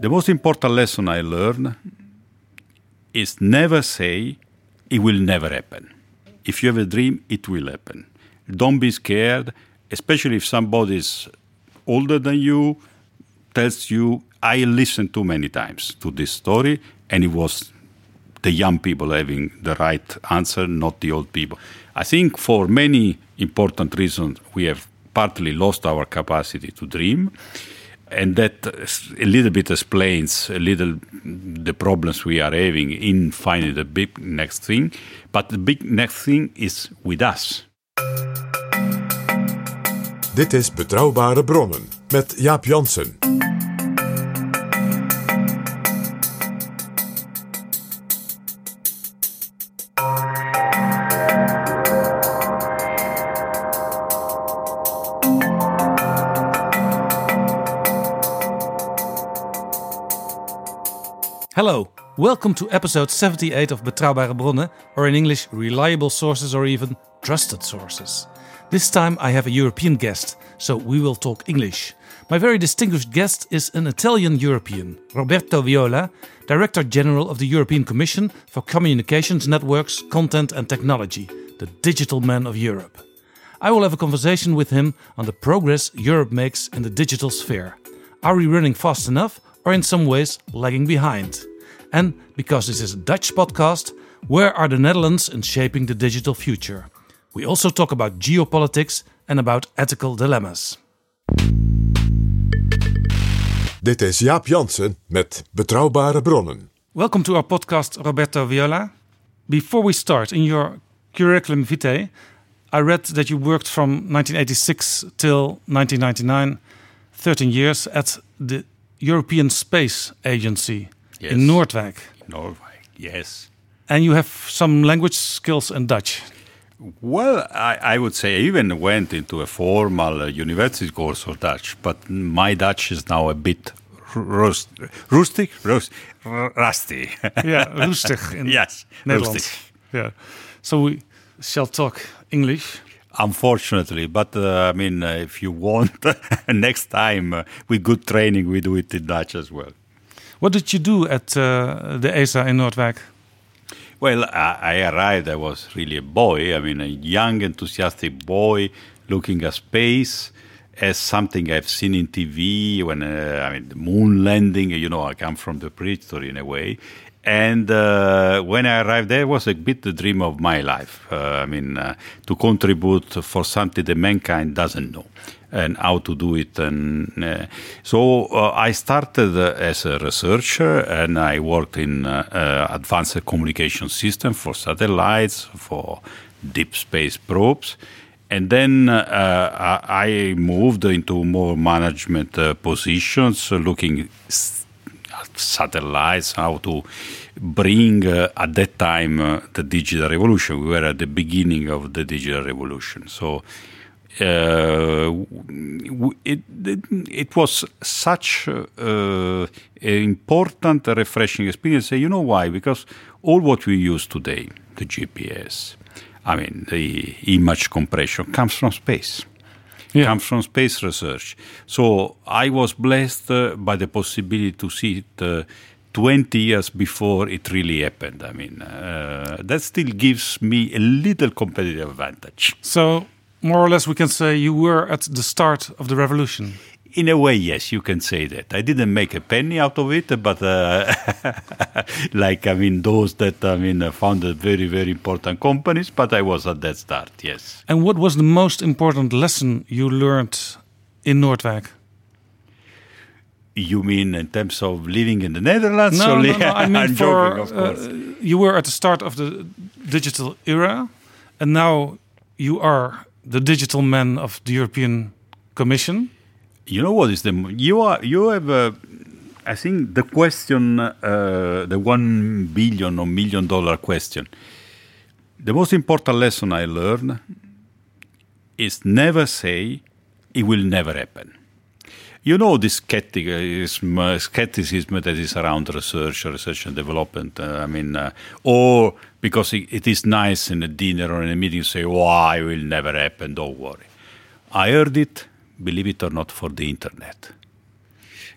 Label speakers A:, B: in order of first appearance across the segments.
A: The most important lesson I learned is never say it will never happen. If you have a dream, it will happen. Don't be scared, especially if somebody older than you, tells you, I listened too many times to this story, and it was the young people having the right answer, not the old people. I think for many important reasons, we have partly lost our capacity to dream. And that a little bit explains a little the problems we are having in finding the big next thing. But the big next thing is with us.
B: Dit is Betrouwbare Bronnen met Jaap Jansen.
C: Welcome to episode 78 of Betrouwbare Bronnen, or in English, reliable sources or even trusted sources. This time I have a European guest, so we will talk English. My very distinguished guest is an Italian European, Roberto Viola, Director General of the European Commission for Communications Networks, Content and Technology, the digital man of Europe. I will have a conversation with him on the progress Europe makes in the digital sphere. Are we running fast enough or in some ways lagging behind? And because this is a Dutch podcast, where are the Netherlands in shaping the digital future? We also talk about geopolitics and about ethical dilemmas.
B: Dit is Jaap Jansen met Betrouwbare Bronnen.
C: Welcome to our podcast, Roberto Viola. Before we start, in your curriculum vitae, I read that you worked from 1986 till 1999, 13 years, at the European Space Agency
A: Yes.
C: in Noordwijk.
A: Norway, yes.
C: And you have some language skills in Dutch.
A: Well, I, I would say I even went into a formal uh, university course of Dutch, but my Dutch is now a bit rust, rustic, rust, rusty.
C: Yeah, rustig in
A: yes,
C: Nederlands.
A: rustic.
C: Yeah. So we shall talk English.
A: Unfortunately, but uh, I mean, uh, if you want, next time uh, with good training, we do it in Dutch as well.
C: What did you do at uh, the ESA in Noordwijk?
A: Well, I, arrived, I was really a boy, I mean, a young, enthusiastic boy looking at space as something I've seen in TV when, uh, I mean, the moon landing, you know, I come from the prehistory in a way. And uh, when I arrived there, was a bit the dream of my life. Uh, I mean, uh, to contribute for something that mankind doesn't know and how to do it. And uh, so uh, I started as a researcher, and I worked in uh, uh, advanced communication system for satellites, for deep space probes. And then uh, I moved into more management positions, looking satellites, how to bring uh, at that time uh, the digital revolution. We were at the beginning of the digital revolution. So uh, it, it it was such an important, refreshing experience. You know why? Because all what we use today, the GPS, I mean, the image compression comes from space.
C: Yeah.
A: Comes from space research. So I was blessed uh, by the possibility to see it uh, 20 years before it really happened. I mean, uh, that still gives me a little competitive advantage.
C: So, more or less, we can say you were at the start of the revolution.
A: in a way, yes, you can say that. I didn't make a penny out of it, but uh, like I mean, those that I mean uh, founded very very important companies. But I was at that start, yes.
C: And what was the most important lesson you learned in Noordwijk?
A: You mean in terms of living in the Netherlands?
C: No,
A: or
C: no, no. I mean,
A: I'm
C: for
A: joking, of
C: uh, you were at the start of the digital era, and now you are the digital man of the European Commission.
A: you know what is the you are you have uh, I think the question uh, the one billion or million dollar question. The most important lesson I learned is never say it will never happen. You know this skepticism, uh, skepticism that is around research, research and development. Uh, I mean, uh, or because it, it is nice in a dinner or in a meeting, say, "Why it will never happen? Don't worry." I heard it, believe it or not, for the internet.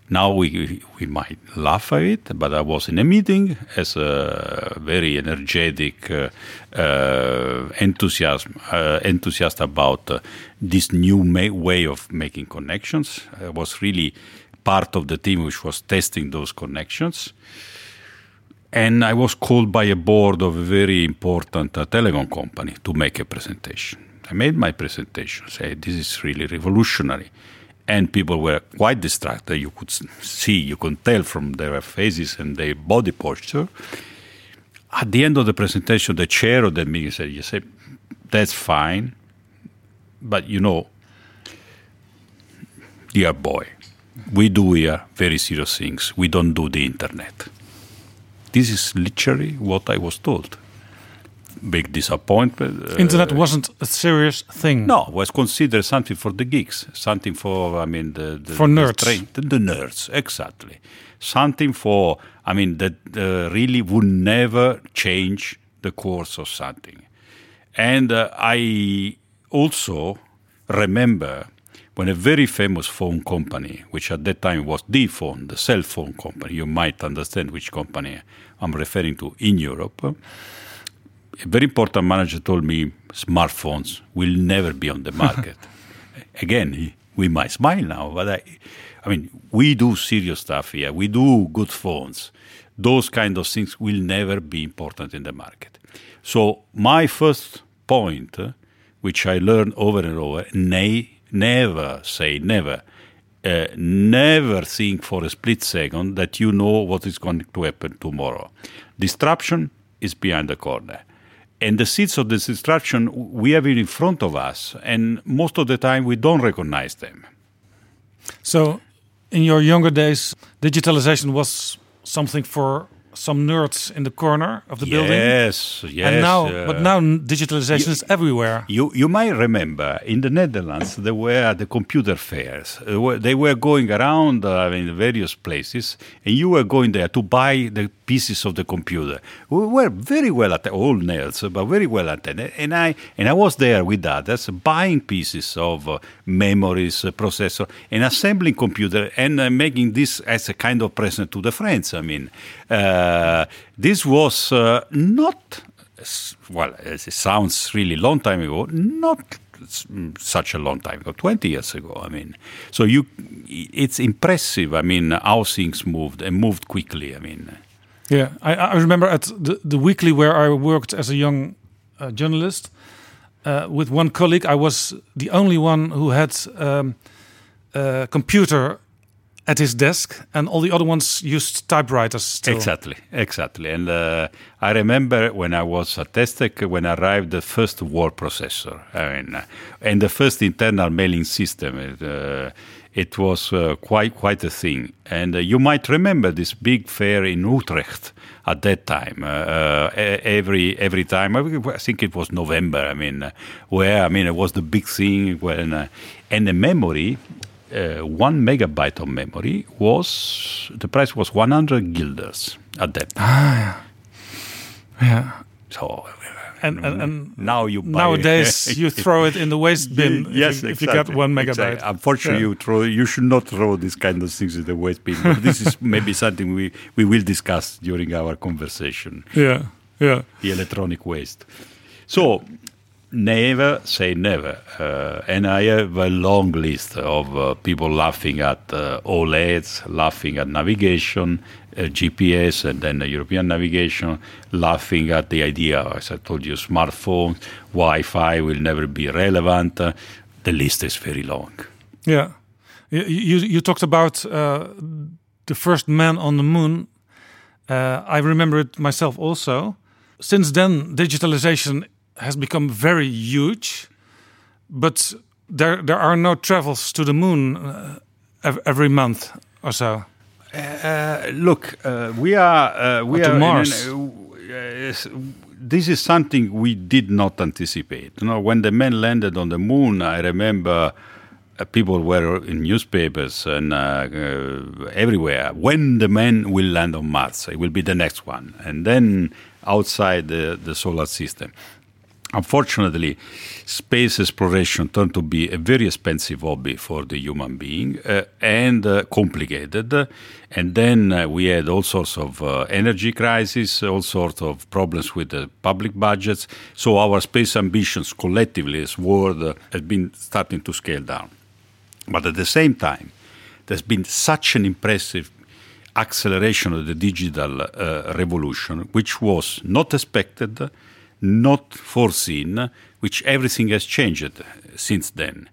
A: Now we we might laugh at it, but I was in a meeting as a very energetic uh, uh, enthusiasm uh, enthusiast about uh, this new way of making connections. I was really part of the team which was testing those connections. And I was called by a board of a very important uh, telecom company to make a presentation. I made my presentation, say this is really revolutionary, and people were quite distracted. You could see, you could tell from their faces and their body posture. At the end of the presentation, the chair of the meeting said, "You say that's fine, but you know, dear boy, we do here very serious things. We don't do the internet." This is literally what I was told. Big disappointment. uh,
C: Internet wasn't a serious thing.
A: no, was considered something for the geeks, something for I mean the, the
C: For
A: the
C: nerds.
A: the, the nerds exactly, something for I mean that uh, really would never change the course of something. And uh, I also remember when a very famous phone company, which at that time was the phone, the cell phone company, you might understand which company I'm referring to in Europe a very important manager told me smartphones will never be on the market. Again, he- we might smile now, but I, I mean, we do serious stuff here. We do good phones. Those kind of things will never be important in the market. So my first point, uh, which I learned over and over, ne- never say never. Uh, never think for a split second that you know what is going to happen tomorrow. Disruption is behind the corner. And the seeds of this destruction we have it in front of us. And most of the time, we don't recognize them.
C: So, in your younger days, digitalization was something for some nerds in the corner of the building.
A: Yes, yes.
C: and now,
A: uh,
C: but now digitalization is everywhere.
A: You, you might remember in the Netherlands there were the computer fairs. Uh, They were going around uh, in various places, and you were going there to buy the pieces of the computer. We were very well at all nerds, but very well attended. And I and I was there with others buying pieces of uh, memories, uh, processor, and assembling computer and uh, making this as a kind of present to the friends. I mean, uh, this was uh, not well, it sounds really long time ago, not such a long time ago, 20 years ago. I mean, so you, it's impressive. I mean, how things moved and moved quickly. I mean,
C: Yeah, I, I remember at the, the weekly where I worked as a young uh, journalist uh, with one colleague. I was the only one who had um, a computer at his desk, and all the other ones used typewriters. Still.
A: Exactly, exactly. And uh, I remember when I was at ESTEC, when I arrived the first word processor, I mean, uh, and the first internal mailing system. It, uh, it was uh, quite quite a thing. And uh, you might remember this big fair in Utrecht at that time. Uh, every every time, I think it was November. I mean, where I mean it was the big thing when and the memory uh, one megabyte of memory was the price was 100 guilders at that time.
C: Yeah.
A: So
C: And, and, and
A: now you buy
C: nowadays you throw it in the waste bin.
A: yes,
C: if, you, if you get
A: exactly,
C: one megabyte.
A: exactly. Unfortunately,
C: Yeah.
A: you throw. You should not throw these kind of things in the waste bin. But this is maybe something we, we will discuss during our conversation.
C: Yeah, yeah.
A: the electronic waste. So never say never. Uh, and I have a long list of uh, people laughing at uh, OLEDs, laughing at navigation, uh, GPS, and then the European navigation, laughing at the idea, as I told you, smartphones, Wi Fi will never be relevant. Uh, the list is very long.
C: Yeah, you you, you talked about uh, the first man on the moon. I remember it myself also. Since then, digitalization has become very huge, but there there are no travels to the moon uh, every month or so.
A: Uh, look, uh, we are uh, we are
C: Mars.
A: an- uh, this is something we did not anticipate. You know, when the men landed on the moon, I remember uh, people were in newspapers and uh, uh, everywhere. When the men will land on Mars, it will be the next one, and then outside the, the solar system. Unfortunately, space exploration turned to be a very expensive hobby for the human being uh, and uh, complicated. And then uh, we had all sorts of uh, energy crises, all sorts of problems with the public budgets. So our space ambitions collectively as world uh, has been starting to scale down. But at the same time, there's been such an impressive acceleration of the digital uh, revolution, which was not expected, not foreseen, which everything has changed since then.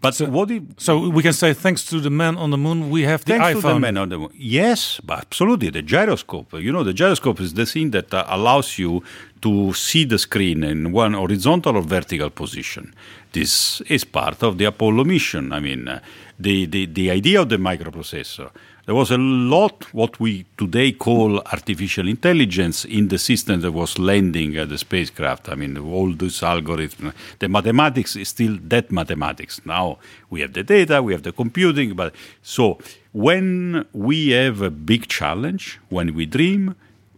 A: But what it,
C: So we can say thanks to the man on the moon, we have the
A: Thanks
C: iPhone.
A: to the man on the moon. Yes, but absolutely. The gyroscope. You know, the gyroscope is the thing that uh, allows you to see the screen in one horizontal or vertical position. This is part of the Apollo mission. I mean, uh, the, the, the idea of the microprocessor. There was a lot what we today call artificial intelligence in the system that was landing the spacecraft. I mean, all these algorithms. The mathematics is still that mathematics. Now we have the data, we have the computing, but so when we have a big challenge, when we dream,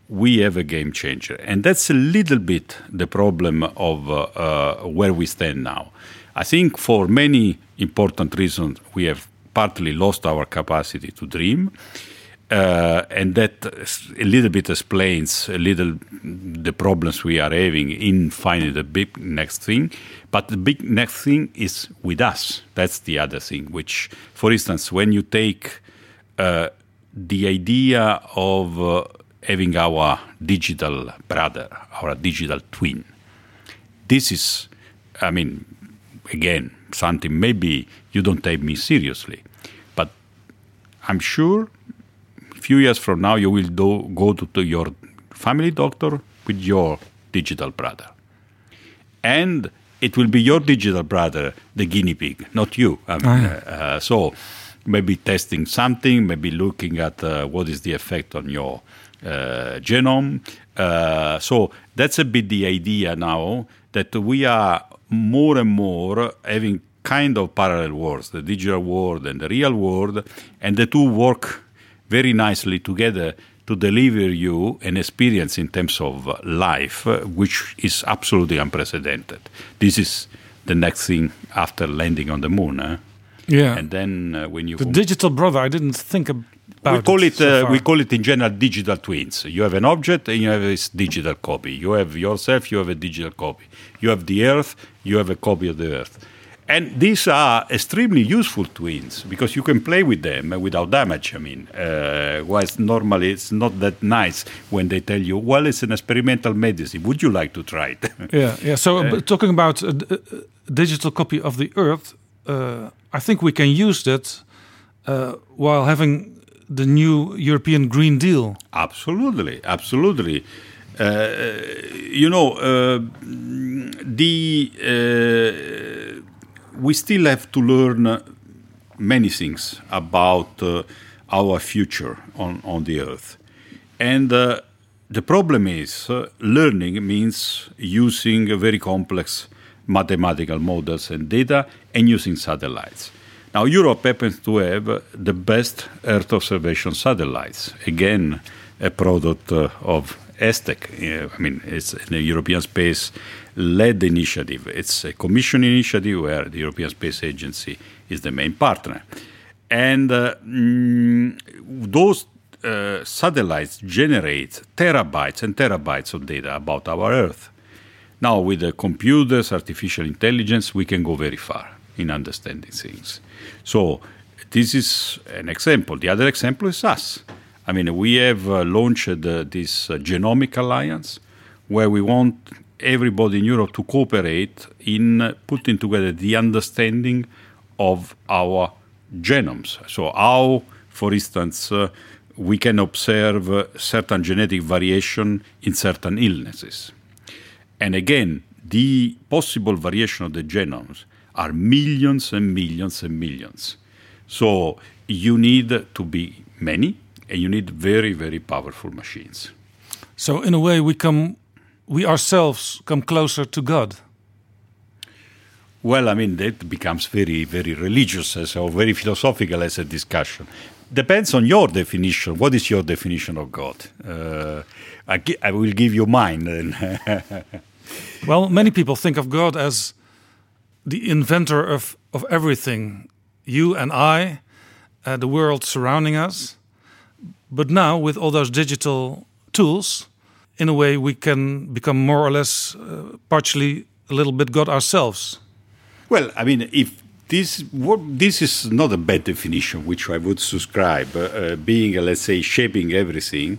A: we have a game changer. And that's a little bit the problem of uh, uh, where we stand now. I think for many important reasons, we have partly lost our capacity to dream. Uh, and that a little bit explains a little the problems we are having in finding the big next thing. But the big next thing is with us. That's the other thing. Which, for instance, when you take uh, the idea of uh, having our digital brother, our digital twin, this is, I mean, again, something maybe you don't take me seriously, but I'm sure a few years from now you will do, go to, to your family doctor with your digital brother. And it will be your digital brother, the guinea pig, not you. I mean, uh, uh, so maybe testing something, maybe looking at uh, what is the effect on your uh, genome. Uh, so that's a bit the idea now that we are more and more having kind of parallel worlds, the digital world and the real world, and the two work very nicely together to deliver you an experience in terms of life, uh, which is absolutely unprecedented. This is the next thing after landing on the moon. eh?
C: Yeah.
A: And then uh, when you
C: the digital brother, I didn't think
A: we call it,
C: so
A: uh, we call it in general digital twins. You have an object and you have this digital copy. You have yourself, you have a digital copy. You have the Earth, you have a copy of the Earth. And these are extremely useful twins because you can play with them without damage. I mean, uh, whilst normally it's not that nice when they tell you, well, it's an experimental medicine. Would you like to try it?
C: Yeah, yeah. So uh, talking about a, d- a digital copy of the Earth, uh, I think we can use that uh, while having the new European Green Deal.
A: Absolutely, absolutely. Uh, you know, uh, the uh, we still have to learn many things about uh, our future on, on the earth, and uh, the problem is uh, learning means using very complex mathematical models and data and using satellites. Now, Europe happens to have the best Earth observation satellites. Again, a product uh, of ESTEC. I mean, it's a European Space led initiative. It's a commission initiative where the European Space Agency is the main partner. And uh, mm, those uh, satellites generate terabytes and terabytes of data about our Earth. Now, with the computers, artificial intelligence, we can go very far in understanding things. So, this is an example. The other example is us. I mean, we have uh, launched uh, this uh, Genomic Alliance where we want everybody in Europe to cooperate in uh, putting together the understanding of our genomes. So, how, for instance, uh, we can observe uh, certain genetic variation in certain illnesses. And again, the possible variation of the genomes are millions and millions and millions. So you need to be many, and you need very, very powerful machines.
C: So in a way, we come, we ourselves come closer to God.
A: Well, I mean, that becomes very, very religious as, or very philosophical as a discussion. Depends on your definition. What is your definition of God? Uh, I, I will give you mine. Then.
C: Well, many people think of God as the inventor of, of everything. You and I, uh, the world surrounding us. But now, with all those digital tools, in a way, we can become more or less uh, partially a little bit God ourselves.
A: Well, I mean, if this what this is not a bad definition, which I would subscribe, uh, uh, being uh, let's say shaping everything.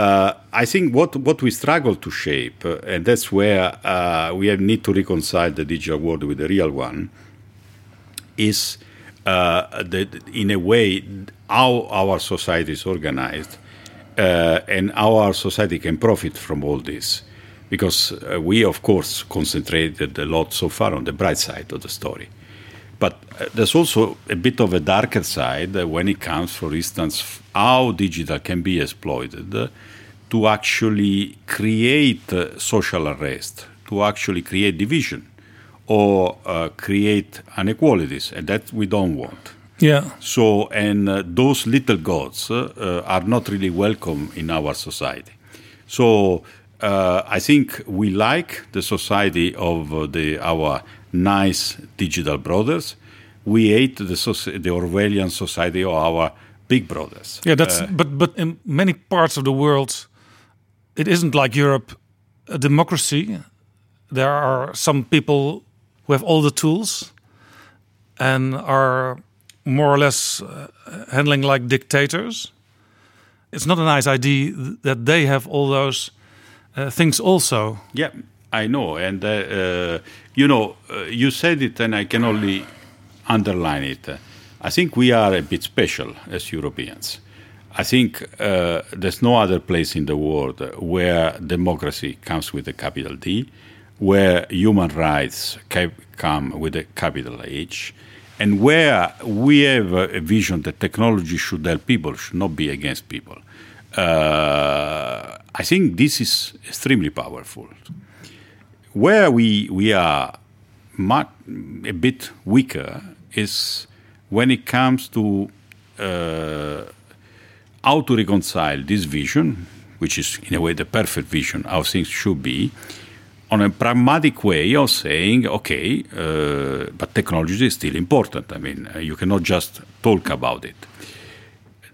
A: Uh, I think what what we struggle to shape, uh, and that's where uh, we need to reconcile the digital world with the real one, is uh, the, in a way how our society is organized uh, and how our society can profit from all this. Because uh, we, of course, concentrated a lot so far on the bright side of the story. But there's also a bit of a darker side when it comes, for instance, how digital can be exploited to actually create social unrest, to actually create division or uh, create inequalities, and that we don't want.
C: Yeah.
A: So, and uh, those little gods uh, uh, are not really welcome in our society. So, uh, I think we like the society of uh, the our nice digital brothers. We hate the, soci- the Orwellian society of our big brothers.
C: Yeah, that's but but in many parts of the world, it isn't like Europe, a democracy. There are some people who have all the tools and are more or less uh, handling like dictators. It's not a nice idea that they have all those uh, things also.
A: Yeah, I know, and uh, uh, you know, uh, you said it, and I can only underline it. I think we are a bit special as Europeans. I think uh, there's no other place in the world where democracy comes with a capital D, where human rights come with a capital H, and where we have a vision that technology should help people, should not be against people. Uh, I think this is extremely powerful. Where we we are a bit weaker is when it comes to uh, how to reconcile this vision, which is in a way the perfect vision, how things should be, on a pragmatic way of saying, okay, uh, but technology is still important. I mean, uh, you cannot just talk about it.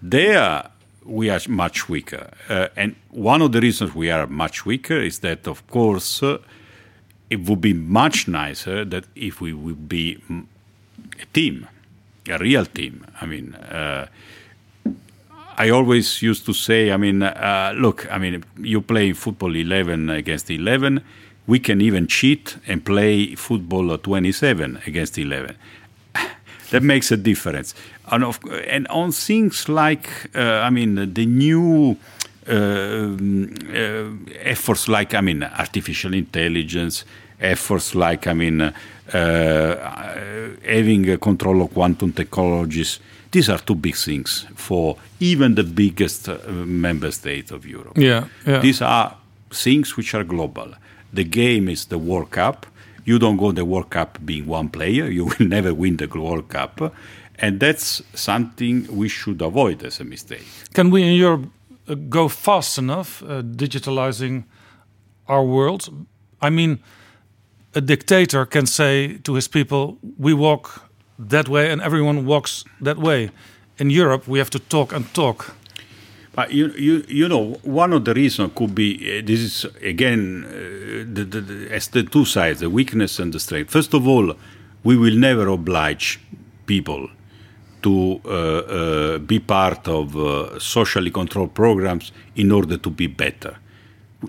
A: There, we are much weaker. Uh, and one of the reasons we are much weaker is that, of course, uh, it would be much nicer that if we would be mm, a team, a real team. I mean, uh, I always used to say, I mean, uh, look, I mean, you play football 11 against 11. We can even cheat and play football 27 against 11. that makes a difference. And, of, and on things like, uh, I mean, the new uh, uh, efforts like, I mean, artificial intelligence, efforts like, I mean, uh, having a control of quantum technologies. These are two big things for even the biggest uh, member state of Europe.
C: Yeah, yeah.
A: These are things which are global. The game is the World Cup. You don't go the World Cup being one player. You will never win the World Cup. And that's something we should avoid as a mistake.
C: Can we in Europe uh, go fast enough uh, digitalizing our world? I mean, a dictator can say to his people, "We walk that way, and everyone walks that way." In Europe, we have to talk and talk.
A: But you, you, you know, one of the reasons could be uh, this is again uh, the, the, the, as the two sides, the weakness and the strength. First of all, we will never oblige people to uh, uh, be part of uh, socially controlled programs in order to be better.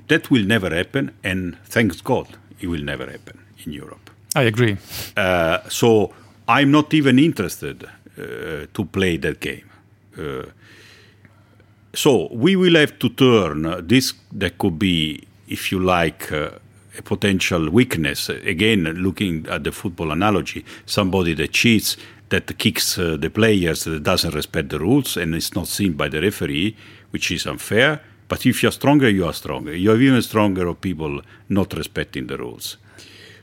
A: That will never happen, and thanks God, it will never happen in Europe.
C: I agree.
A: Uh, so I'm not even interested uh, to play that game. Uh, so we will have to turn this that could be, if you like, uh, a potential weakness. Again, looking at the football analogy, somebody that cheats, that kicks uh, the players, that doesn't respect the rules, and is not seen by the referee, which is unfair. But if you're stronger, you are stronger. You are even stronger of people not respecting the rules.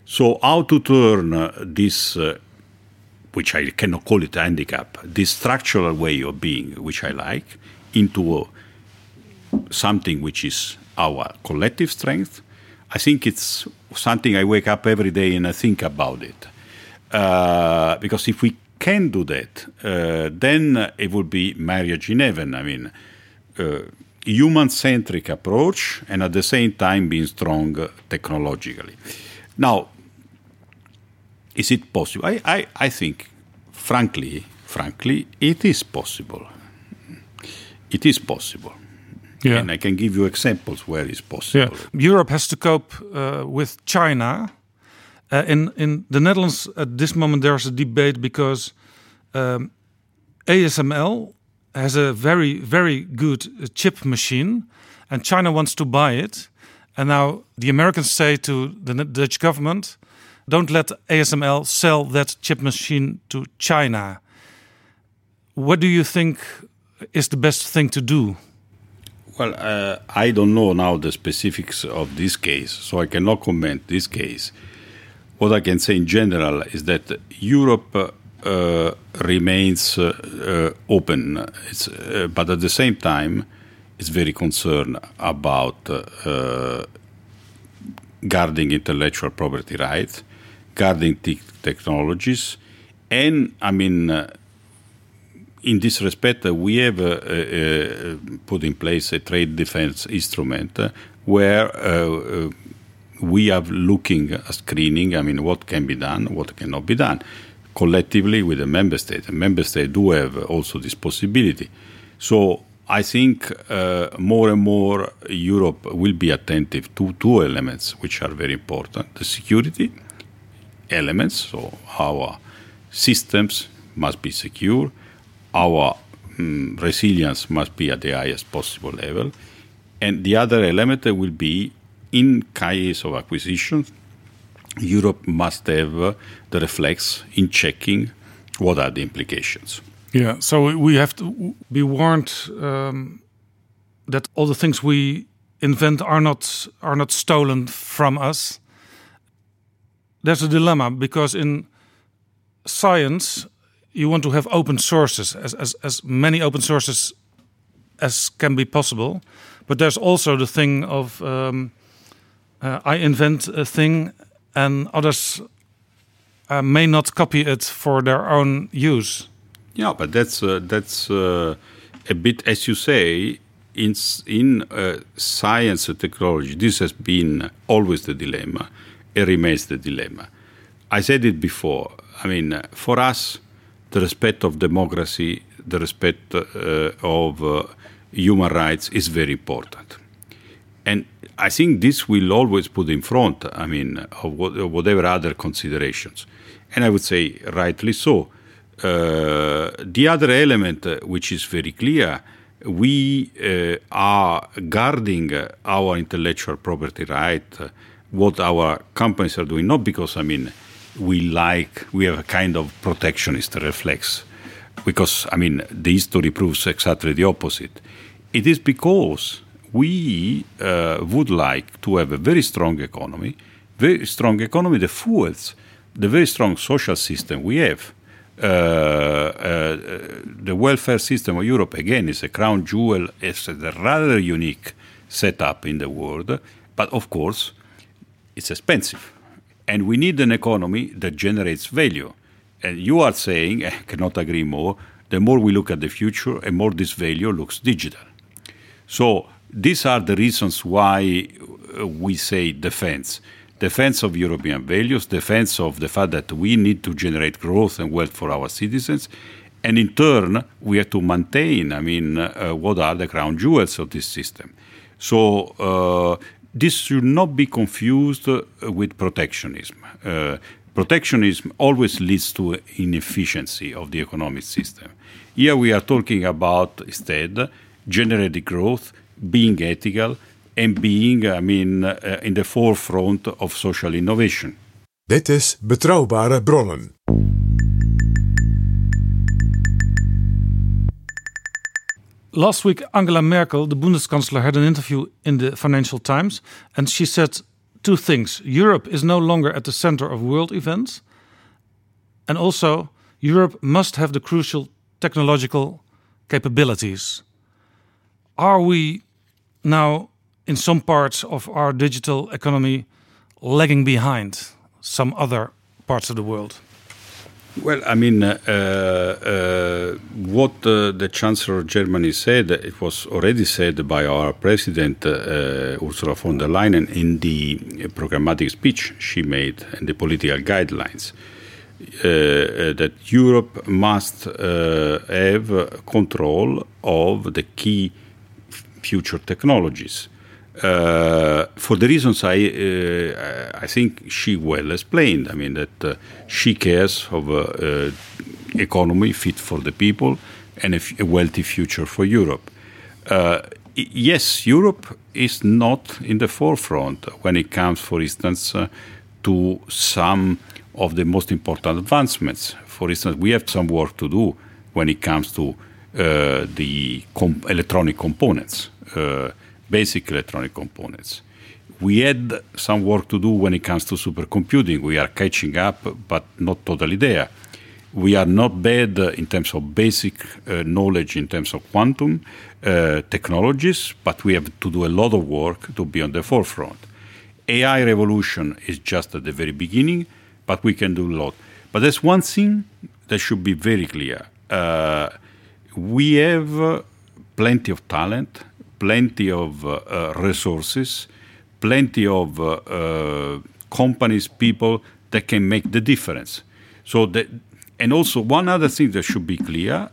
A: So, how to turn uh, this, uh, which I cannot call it a handicap, this structural way of being, which I like, into something which is our collective strength, I think it's something I wake up every day and I think about it. Uh, because if we can do that, uh, then it would be marriage in heaven. I mean, uh, human centric approach and at the same time being strong technologically. Now, is it possible? I, I, I think, frankly, frankly, it is possible. It is possible.
C: Yeah.
A: And I can give you examples where it's possible.
C: Yeah. Europe has to cope uh, with China. Uh, in in the Netherlands at this moment there's a debate because um, ASML has a very very good uh, chip machine, and China wants to buy it. And now the Americans say to the Dutch government, "Don't let ASML sell that chip machine to China." What do you think is the best thing to do?
A: Well, uh, I don't know now the specifics of this case, so I cannot comment this case. What I can say in general is that Europe uh, remains uh, uh open, uh, but at the same time, it's very concerned about uh, guarding intellectual property rights, guarding technologies, and I mean in this respect, uh, we have uh, uh, put in place a trade defense instrument where we are looking at screening. I mean, what can be done, what cannot be done, collectively with the member state. And member states do have also this possibility. So I think uh, more and more Europe will be attentive to two elements which are very important: the security elements. So our systems must be secure our um, resilience must be at the highest possible level. And the other element will be in case of acquisitions, Europe must have uh, the reflex in checking what are the implications.
C: Yeah, so we have to be warned um, that all the things we invent are not are not stolen from us. There's a dilemma because in science you want to have open sources, as, as, as many open sources as can be possible. But there's also the thing of um, uh, I invent a thing and others uh, may not copy it for their own use.
A: Yeah, but that's uh, that's uh, a bit, as you say, in in uh, science and technology. This has been always the dilemma. It remains the dilemma. I said it before. I mean, for us, the respect of democracy, the respect uh, of uh, human rights is very important. And I think this will always put in front, I mean, of whatever other considerations. And I would say rightly so. Uh, the other element, uh, which is very clear, we uh, are guarding our intellectual property right, uh, what our companies are doing, not because, I mean, we like, we have a kind of protectionist reflex. Because, I mean, the history proves exactly the opposite. It is because we uh, would like to have a very strong economy, very strong economy that fuels the very strong social system we have. Uh, uh, the welfare system of Europe, again, is a crown jewel. It's a rather unique setup in the world, but of course, it's expensive. And we need an economy that generates value. And you are saying, I cannot agree more, the more we look at the future, the more this value looks digital. So these are the reasons why uh, we say defense. Defense of European values, defense of the fact that we need to generate growth and wealth for our citizens, and in turn, we have to maintain, I mean, uh, what are the crown jewels of this system. So uh, this should not be confused uh, with protectionism. Uh, protectionism always leads to inefficiency of the economic system. Here we are talking about instead generating growth, being ethical, and being, I mean, uh, in the forefront of social innovation.
B: Dit is Betrouwbare Bronnen.
C: Last week, Angela Merkel, the Bundeskanzler, had an interview in the Financial Times, and she said two things. Europe is no longer at the center of world events, and also Europe must have the crucial technological capabilities. Are we now, in some parts of our digital economy, lagging behind some other parts of the world?
A: Well, I mean, uh, uh, what uh, the Chancellor of Germany said, it was already said by our President uh, Ursula von der Leyen in the programmatic speech she made and the political guidelines. Uh, uh, that Europe must have control of the key future technologies. Uh, for the reasons I uh, I think she well explained. I mean that uh, she cares of a economy fit for the people and a, a wealthy future for Europe. yes, Europe is not in the forefront when it comes, for instance, to some of the most important advancements. For instance, we have some work to do when it comes to uh, the electronic components. Basic electronic components. We had some work to do when it comes to supercomputing. We are catching up, but not totally there. We are not bad in terms of basic uh, knowledge in terms of quantum uh, technologies, but we have to do a lot of work to be on the forefront. AI revolution is just at the very beginning, but we can do a lot. But there's one thing that should be very clear. Uh, we have plenty of talent plenty of uh, uh, resources, plenty of uh, companies, people that can make the difference. So that, and also one other thing that should be clear: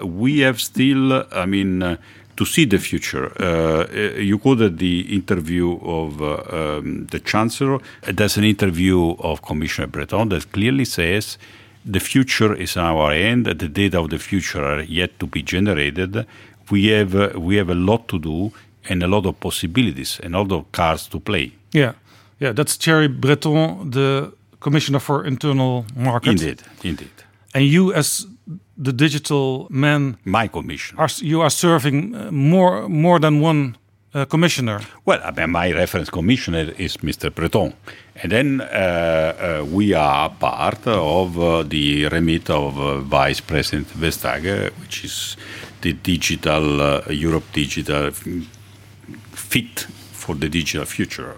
A: we have still, I mean to see the future. Uh, you quoted the interview of uh, um, the Chancellor. There's an interview of Commissioner Breton that clearly says the future is our end, the data of the future are yet to be generated, we have uh, we have a lot to do and a lot of possibilities and a lot of cards to play.
C: Yeah, yeah, that's Thierry Breton, the Commissioner for Internal Market.
A: Indeed, indeed.
C: And you, as the digital man,
A: my commission,
C: are, you are serving uh, more more than one uh, commissioner.
A: Well, I mean, my reference commissioner is Mr. Breton, and then uh, uh, we are part of uh, the remit of uh, Vice President Vestager, which is the digital uh, Europe digital fit for the digital future.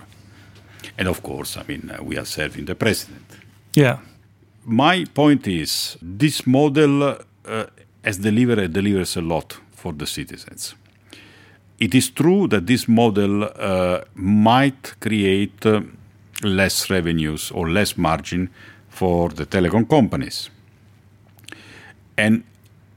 A: And of course, I mean, uh, we are serving the president.
C: Yeah.
A: My point is this model uh, has delivered delivers a lot for the citizens. It is true that this model uh, might create uh, less revenues or less margin for the telecom companies. And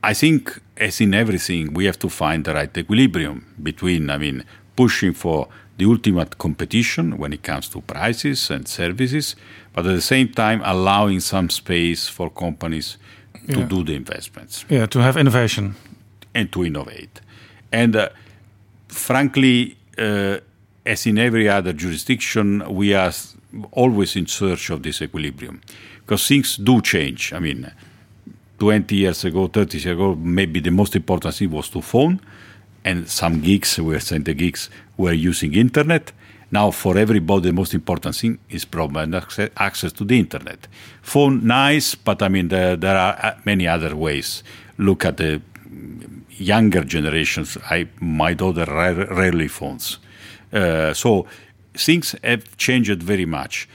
A: I think, as in everything, we have to find the right equilibrium between, I mean, pushing for the ultimate competition when it comes to prices and services, but at the same time allowing some space for companies to
C: yeah.
A: do the investments.
C: Yeah, to have innovation.
A: And to innovate. And uh, frankly, uh, as in every other jurisdiction, we are always in search of this equilibrium because things do change. I mean, 20 years ago, 30 years ago, maybe the most important thing was to phone, and some geeks, we were saying the geeks, were using internet. Now, for everybody, the most important thing is probably access to the internet. Phone, nice, but I mean, there, there are uh, many other ways. Look at the younger generations. I, my daughter rarely phones. Uh, so things have changed very much.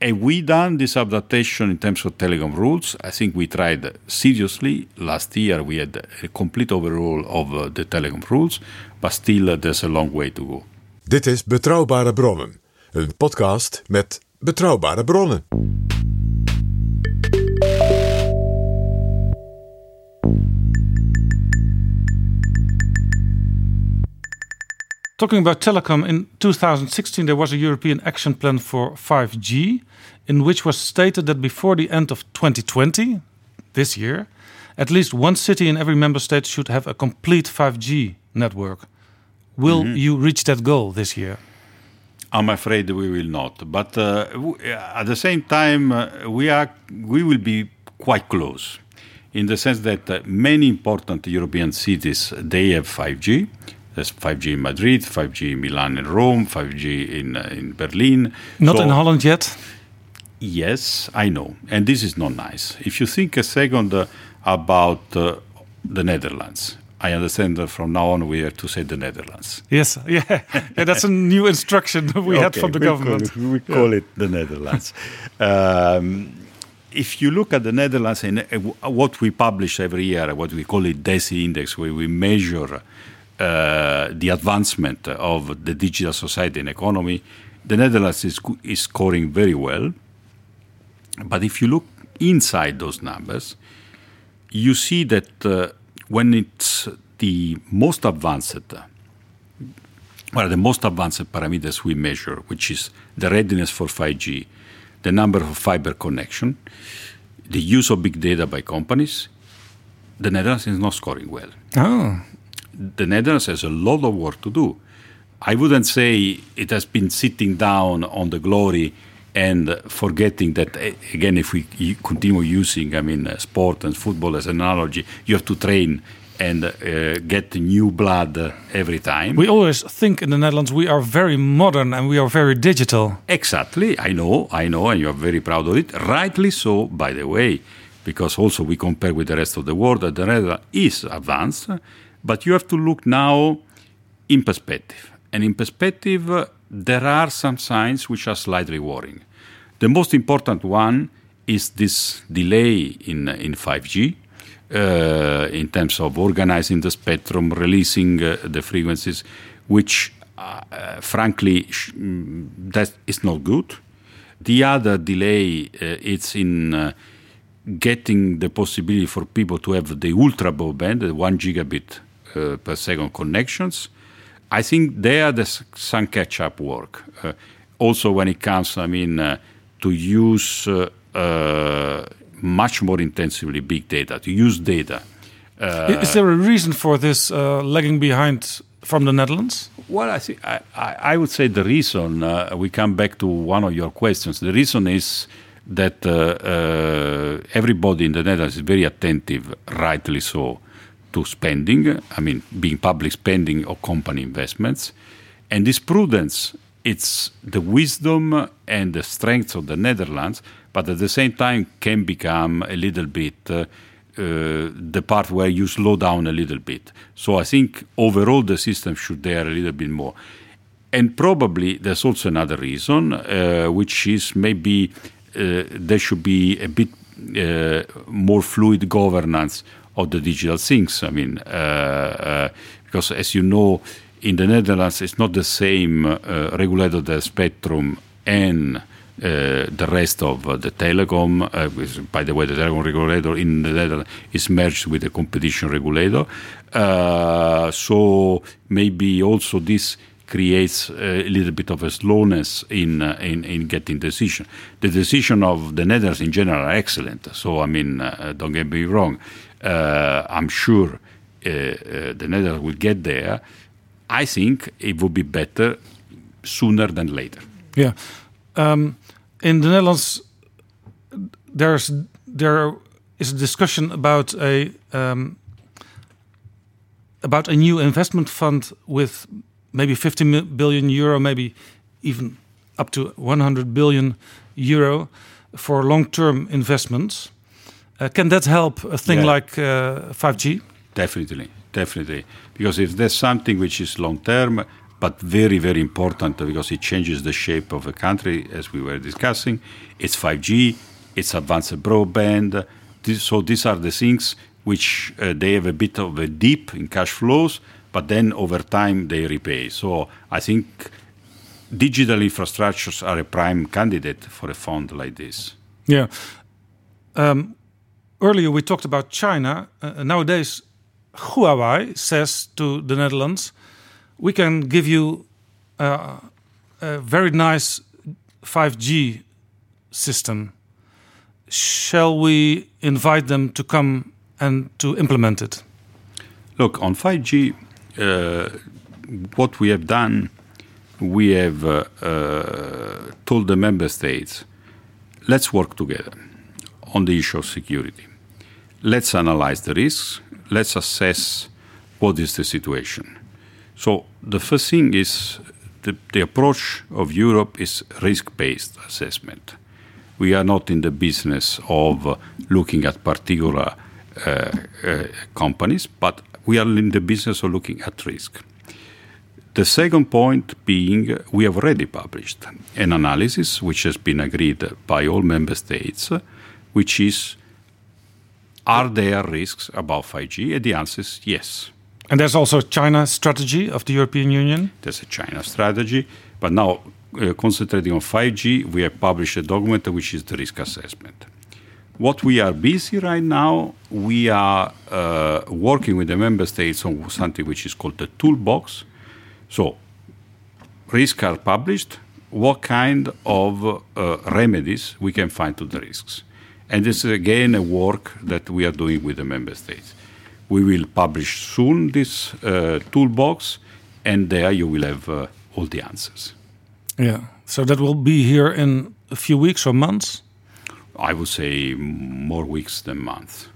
A: Have we done this adaptation in terms of telecom rules? I think we tried seriously. Last year we had a complete overhaul of uh, the telecom rules, but still uh, there's a long way to go.
B: Dit is Betrouwbare Bronnen, een podcast met betrouwbare bronnen.
C: Talking about telecom, in 2016 there was a European action plan for 5G, in which was stated that before the end of 2020, this year, at least one city in every member state should have a complete 5G network. Will you reach that goal this year?
A: I'm afraid we will not. But uh, w- at the same time, uh, we are we will be quite close, in the sense that uh, many important European cities they have 5G. There's 5G in Madrid, 5G in Milan and Rome, 5G in uh, in Berlin.
C: Not
A: So-
C: in Holland yet.
A: Yes, I know, and this is not nice. If you think a second uh, about uh, the Netherlands, I understand that from now on we have to say the Netherlands.
C: Yes, yeah, yeah. That's a new instruction we had from the
A: we
C: government.
A: Call it, we call it the Netherlands. um, if you look at the Netherlands and uh, what we publish every year, what we call it DESI index, where we measure the advancement of the digital society and economy, the Netherlands is, is scoring very well. But if you look inside those numbers, you see that uh, when it's the most advanced well, the most advanced parameters we measure, which is the readiness for 5G, the number of fiber connection, the use of big data by companies, the Netherlands is not scoring well.
C: Oh,
A: The Netherlands has a lot of work to do. I wouldn't say it has been sitting down on the glory and forgetting that eh, again, if we continue using, I mean, uh, sport and football as an analogy, you have to train and uh, get new blood uh, every time.
C: we always think in the Netherlands we are very modern and we are very digital.
A: Exactly. I know, I know, and you're very proud of it. Rightly so, by the way, because also we compare with the rest of the world that the Netherlands is advanced, but you have to look now in perspective. And in perspective, uh, there are some signs which are slightly worrying. The most important one is this delay in, in 5G. Uh, in terms of organizing the spectrum, releasing uh, the frequencies, which uh, uh, frankly sh- mm, that is not good. The other delay uh, it's in uh, getting the possibility for people to have the ultra broadband, the one gigabit uh, per second connections. I think there there's some catch-up work. Uh, also, when it comes, I mean, uh, to use uh, uh, much more intensively big data, to use data.
C: Is there a reason for this uh, lagging behind from the Netherlands?
A: Well, I think I, would say the reason uh, we come back to one of your questions. The reason is that uh, uh, everybody in the Netherlands is very attentive, rightly so, to spending. I mean, being public spending or company investments, and this prudence. It's the wisdom and the strength of the Netherlands, but at the same time can become a little bit uh, uh, the part where you slow down a little bit. So I think overall the system should dare a little bit more. And probably there's also another reason, uh, which is maybe uh, there should be a bit uh, more fluid governance of the digital things. I mean, uh, uh, because as you know, in the Netherlands, it's not the same uh, regulator the spectrum and uh, the rest of uh, the telecom. Uh, which, by the way, the telecom regulator in the Netherlands is merged with the competition regulator. So maybe also this creates a little bit of a slowness in in, in getting decision. The decision of the Netherlands in general are excellent. So I mean, don't get me wrong. Uh, I'm sure uh, uh, the Netherlands will get there. I think it would be better sooner than later.
C: Yeah. Um, in the Netherlands, there's there is a discussion about a um, about a new investment fund with maybe 50 billion euro, maybe even up to 100 billion euro for long-term investments. Uh, can that help a thing
A: Yeah.
C: like uh, 5G?
A: Definitely, definitely. Because if there's something which is long term, but very, very important because it changes the shape of a country, as we were discussing. It's 5G, it's advanced broadband. So these are the things which uh, they have a bit of a dip in cash flows, but then over time they repay. So I think digital infrastructures are a prime candidate for a fund like this.
C: Yeah. Um, earlier we talked about China. Uh, nowadays, Huawei says to the Netherlands, we can give you uh, a very nice 5G system. Shall we invite them to come and to implement it?
A: Look, on 5G, uh, what we have done, we have uh, uh, told the member states, let's work together on the issue of security. Let's analyze the risks. Let's assess what is the situation. So the first thing is the, the approach of Europe is risk-based assessment. We are not in the business of looking at particular uh, uh, companies, but we are in the business of looking at risk. The second point being we have already published an analysis which has been agreed by all member states, which is are there risks about 5G? And the answer is yes.
C: And there's also China strategy of the European Union.
A: There's a China strategy, but now uh, concentrating on 5G, we have published a document which is the risk assessment. What we are busy right now, we are uh, working with the member states on something which is called the toolbox. So, risks are published. What kind of uh, remedies we can find to the risks? And this is again a work that we are doing with the member states. We will publish soon this uh, toolbox, and there you will have uh, all the answers.
C: Yeah. So that will be here in a few weeks or months?
A: I would say more weeks than months.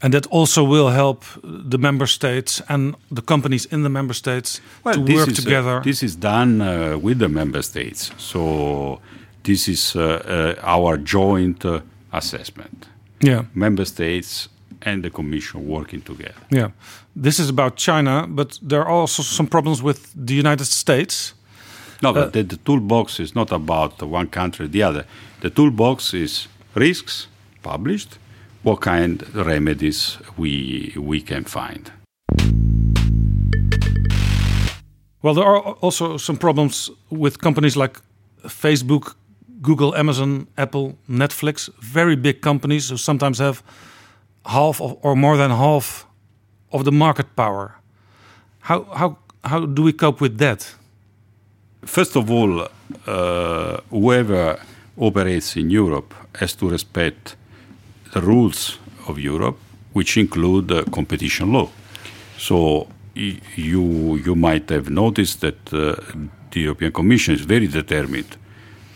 C: And that also will help the member states and the companies in the member states
A: well,
C: to work together.
A: Uh, this is done uh, with the member states. So this is uh, uh our joint uh, assessment.
C: Yeah.
A: Member states and the Commission working together.
C: Yeah. This is about China, but there are also some problems with the United States.
A: No, but uh, the, the, toolbox is not about one country or the other. The toolbox is risks published, what kind of remedies we, we can find.
C: Well, there are also some problems with companies like Facebook, Google, Amazon, Apple, Netflix, very big companies who sometimes have half of, or more than half of the market power. How, how, how do we cope with that?
A: First of all, uh, whoever operates in Europe has to respect the rules of Europe, which include uh, competition law. So you you might have noticed that uh, the European Commission is very determined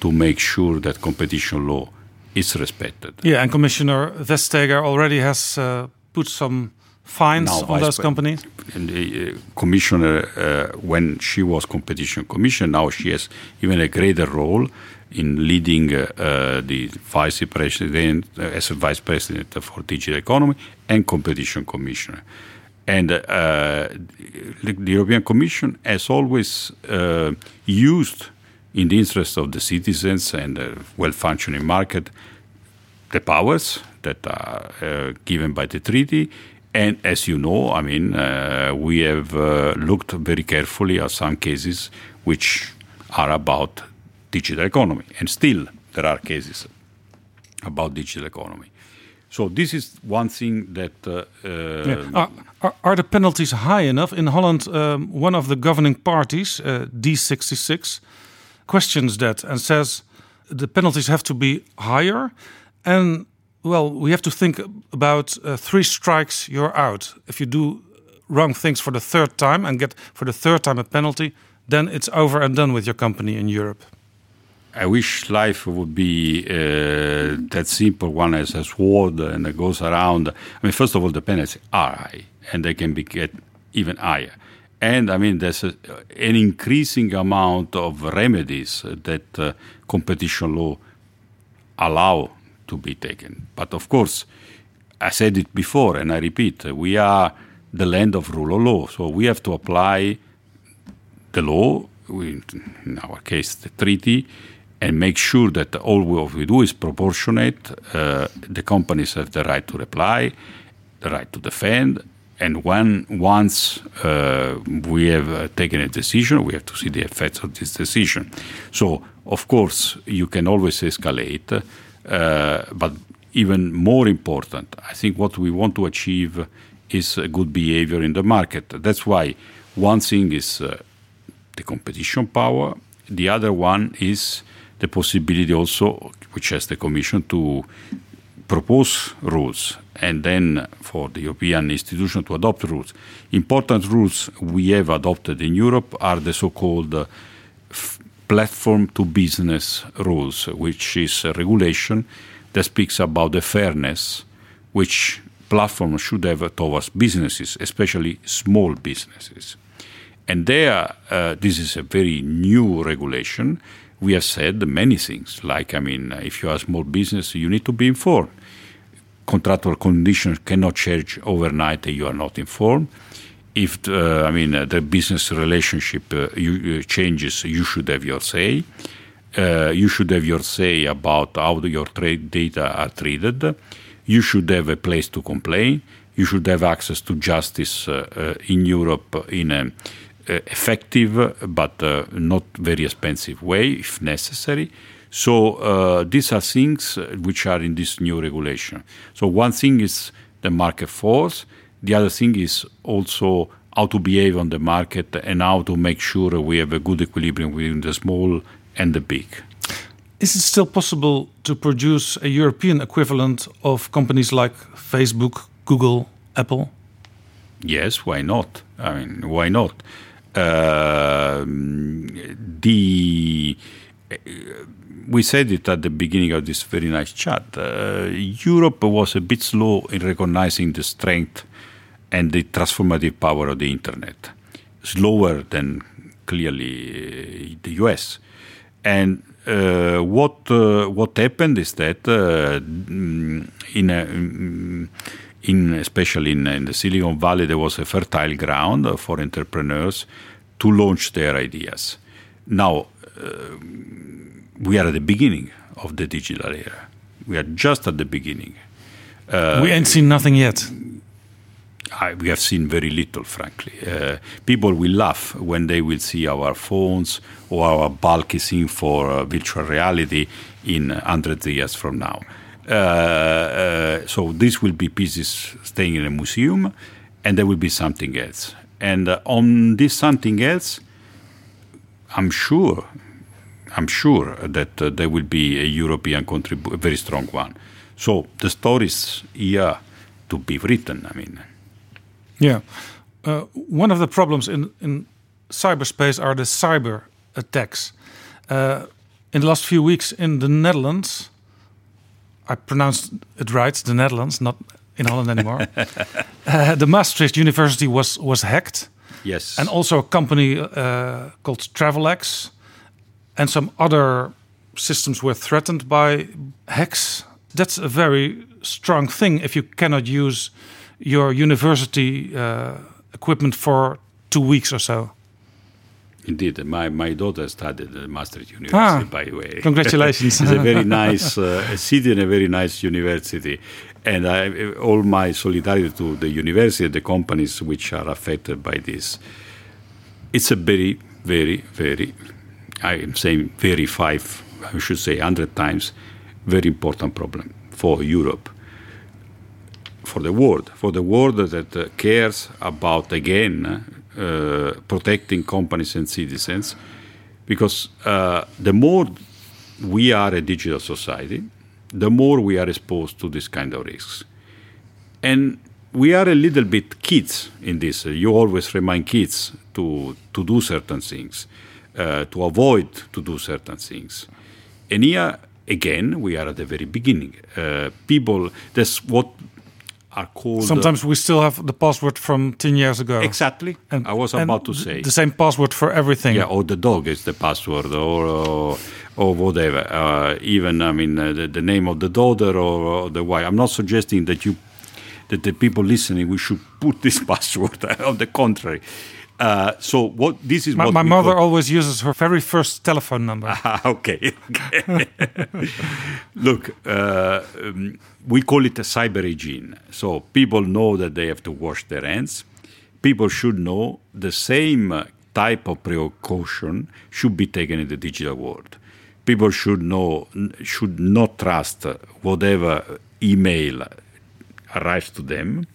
A: to make sure that competition law is respected.
C: Yeah, and Commissioner Vestager already has uh, put some fines
A: now,
C: on those companies.
A: And the uh, commissioner, uh, when she was competition commissioner, now she has even a greater role in leading uh, uh, the vice president uh, as a vice president for digital economy and competition commissioner. And the European Commission has always used in the interest of the citizens and a well-functioning market, the powers that are uh, given by the treaty. And as you know, I mean, uh, we have uh, looked very carefully at some cases which are about digital economy, and still there are cases about digital economy. So this is one thing that. Uh,
C: yeah. are, are, are, the penalties high enough in Holland? Um, one of the governing parties, uh, D66, questions that and says the penalties have to be higher. And well, we have to think about uh, three strikes, you're out. If you do wrong things for the third time and get for the third time a penalty, then it's over and done with your company in Europe.
A: I wish life would be uh, that simple one as a sword and it goes around. I mean, first of all, the penalties are high and they can be get even higher. And I mean, there's a, an increasing amount of remedies that uh, competition law allow to be taken. But of course, I said it before and I repeat, we are the land of rule of law. So we have to apply the law, in our case, the treaty, and make sure that all we do is proportionate. Uh, the companies have the right to reply, the right to defend, and when once uh, we have uh, taken a decision, we have to see the effects of this decision. So, of course, you can always escalate, uh, but even more important, I think what we want to achieve is good behavior in the market. That's why one thing is uh, the competition power, the other one is the possibility also, which has the Commission, to propose rules and then for the European institution to adopt rules. Important rules we have adopted in Europe are the so-called uh, platform to business rules, which is a regulation that speaks about the fairness which platforms should have towards businesses, especially small businesses. And there, uh, this is a very new regulation. We have said many things, like, I mean, if you are a small business, you need to be informed. Contractual conditions cannot change overnight and you are not informed. If, uh, I mean, uh, the business relationship uh, you, uh, changes, you should have your say. Uh, you should have your say about how your trade data are treated. You should have a place to complain. You should have access to justice uh, in Europe in an effective but not very expensive way if necessary. So uh, these are things which are in this new regulation. So one thing is the market force. The other thing is also how to behave on the market and how to make sure we have a good equilibrium between the small and the big.
C: Is it still possible to produce a European equivalent of companies like Facebook, Google, Apple?
A: Yes, why not? I mean, why not? Uh, the we said it at the beginning of this very nice chat. Uh, Europe was a bit slow in recognizing the strength and the transformative power of the internet, slower than clearly the US. And uh, what uh, what happened is that uh, in a, in especially in, in, the Silicon Valley, there was a fertile ground for entrepreneurs to launch their ideas. Now, uh, we are at the beginning of the digital era. We are just at the beginning.
C: Uh, we ain't seen nothing yet.
A: I, we have seen very little, frankly. Uh, people will laugh when they will see our phones or our bulky thing for uh, virtual reality in 100 years from now. Uh, uh, so this will be pieces staying in a museum, and there will be something else. And uh, on this something else, I'm sure, I'm sure that uh, there will be a European contribu- a very strong one. So the stories here to be written. I mean,
C: yeah. Uh, one of the problems in in cyberspace are the cyber attacks. Uh, in the last few weeks in the Netherlands, I pronounced it right, the Netherlands, not in Holland anymore. uh, the Maastricht University was was hacked.
A: Yes.
C: And also a company uh, called Travelex and some other systems were threatened by hacks. That's a very strong thing if you cannot use your university uh, equipment for two weeks or so.
A: Indeed, my, my daughter studied at Maastricht University,
C: Ah,
A: by the way.
C: congratulations.
A: it's a very nice uh, city and a very nice university. And I, all my solidarity to the university and the companies which are affected by this. It's a very, very, very, I am saying very five, I should say 100 times, very important problem for Europe, for the world, for the world that uh, cares about, again, uh, protecting companies and citizens, because uh, the more we are a digital society, the more we are exposed to this kind of risks. And we are a little bit kids in this. You always remind kids to, to do certain things, uh, to avoid to do certain things. And here, again, we are at the very beginning. Uh, people, that's what are called.
C: Sometimes we still have the password from 10 years ago.
A: Exactly.
C: And-
A: I was about to say.
C: The same password for everything.
A: Yeah, or the dog is the password, or or, or whatever. Uh, even I mean uh, the, the name of the daughter or, or the wife. I'm not suggesting that you that the people listening we should put this password. on the contrary, Uh, so what this is
C: My,
A: what
C: my mother
A: call-
C: always uses her very first telephone number.
A: Ah, okay. okay. Look, uh, um, we call it a cyber hygiene. So people know that they have to wash their hands. People should know the same type of precaution should be taken in the digital world. People should know, should not trust whatever email arrives to them.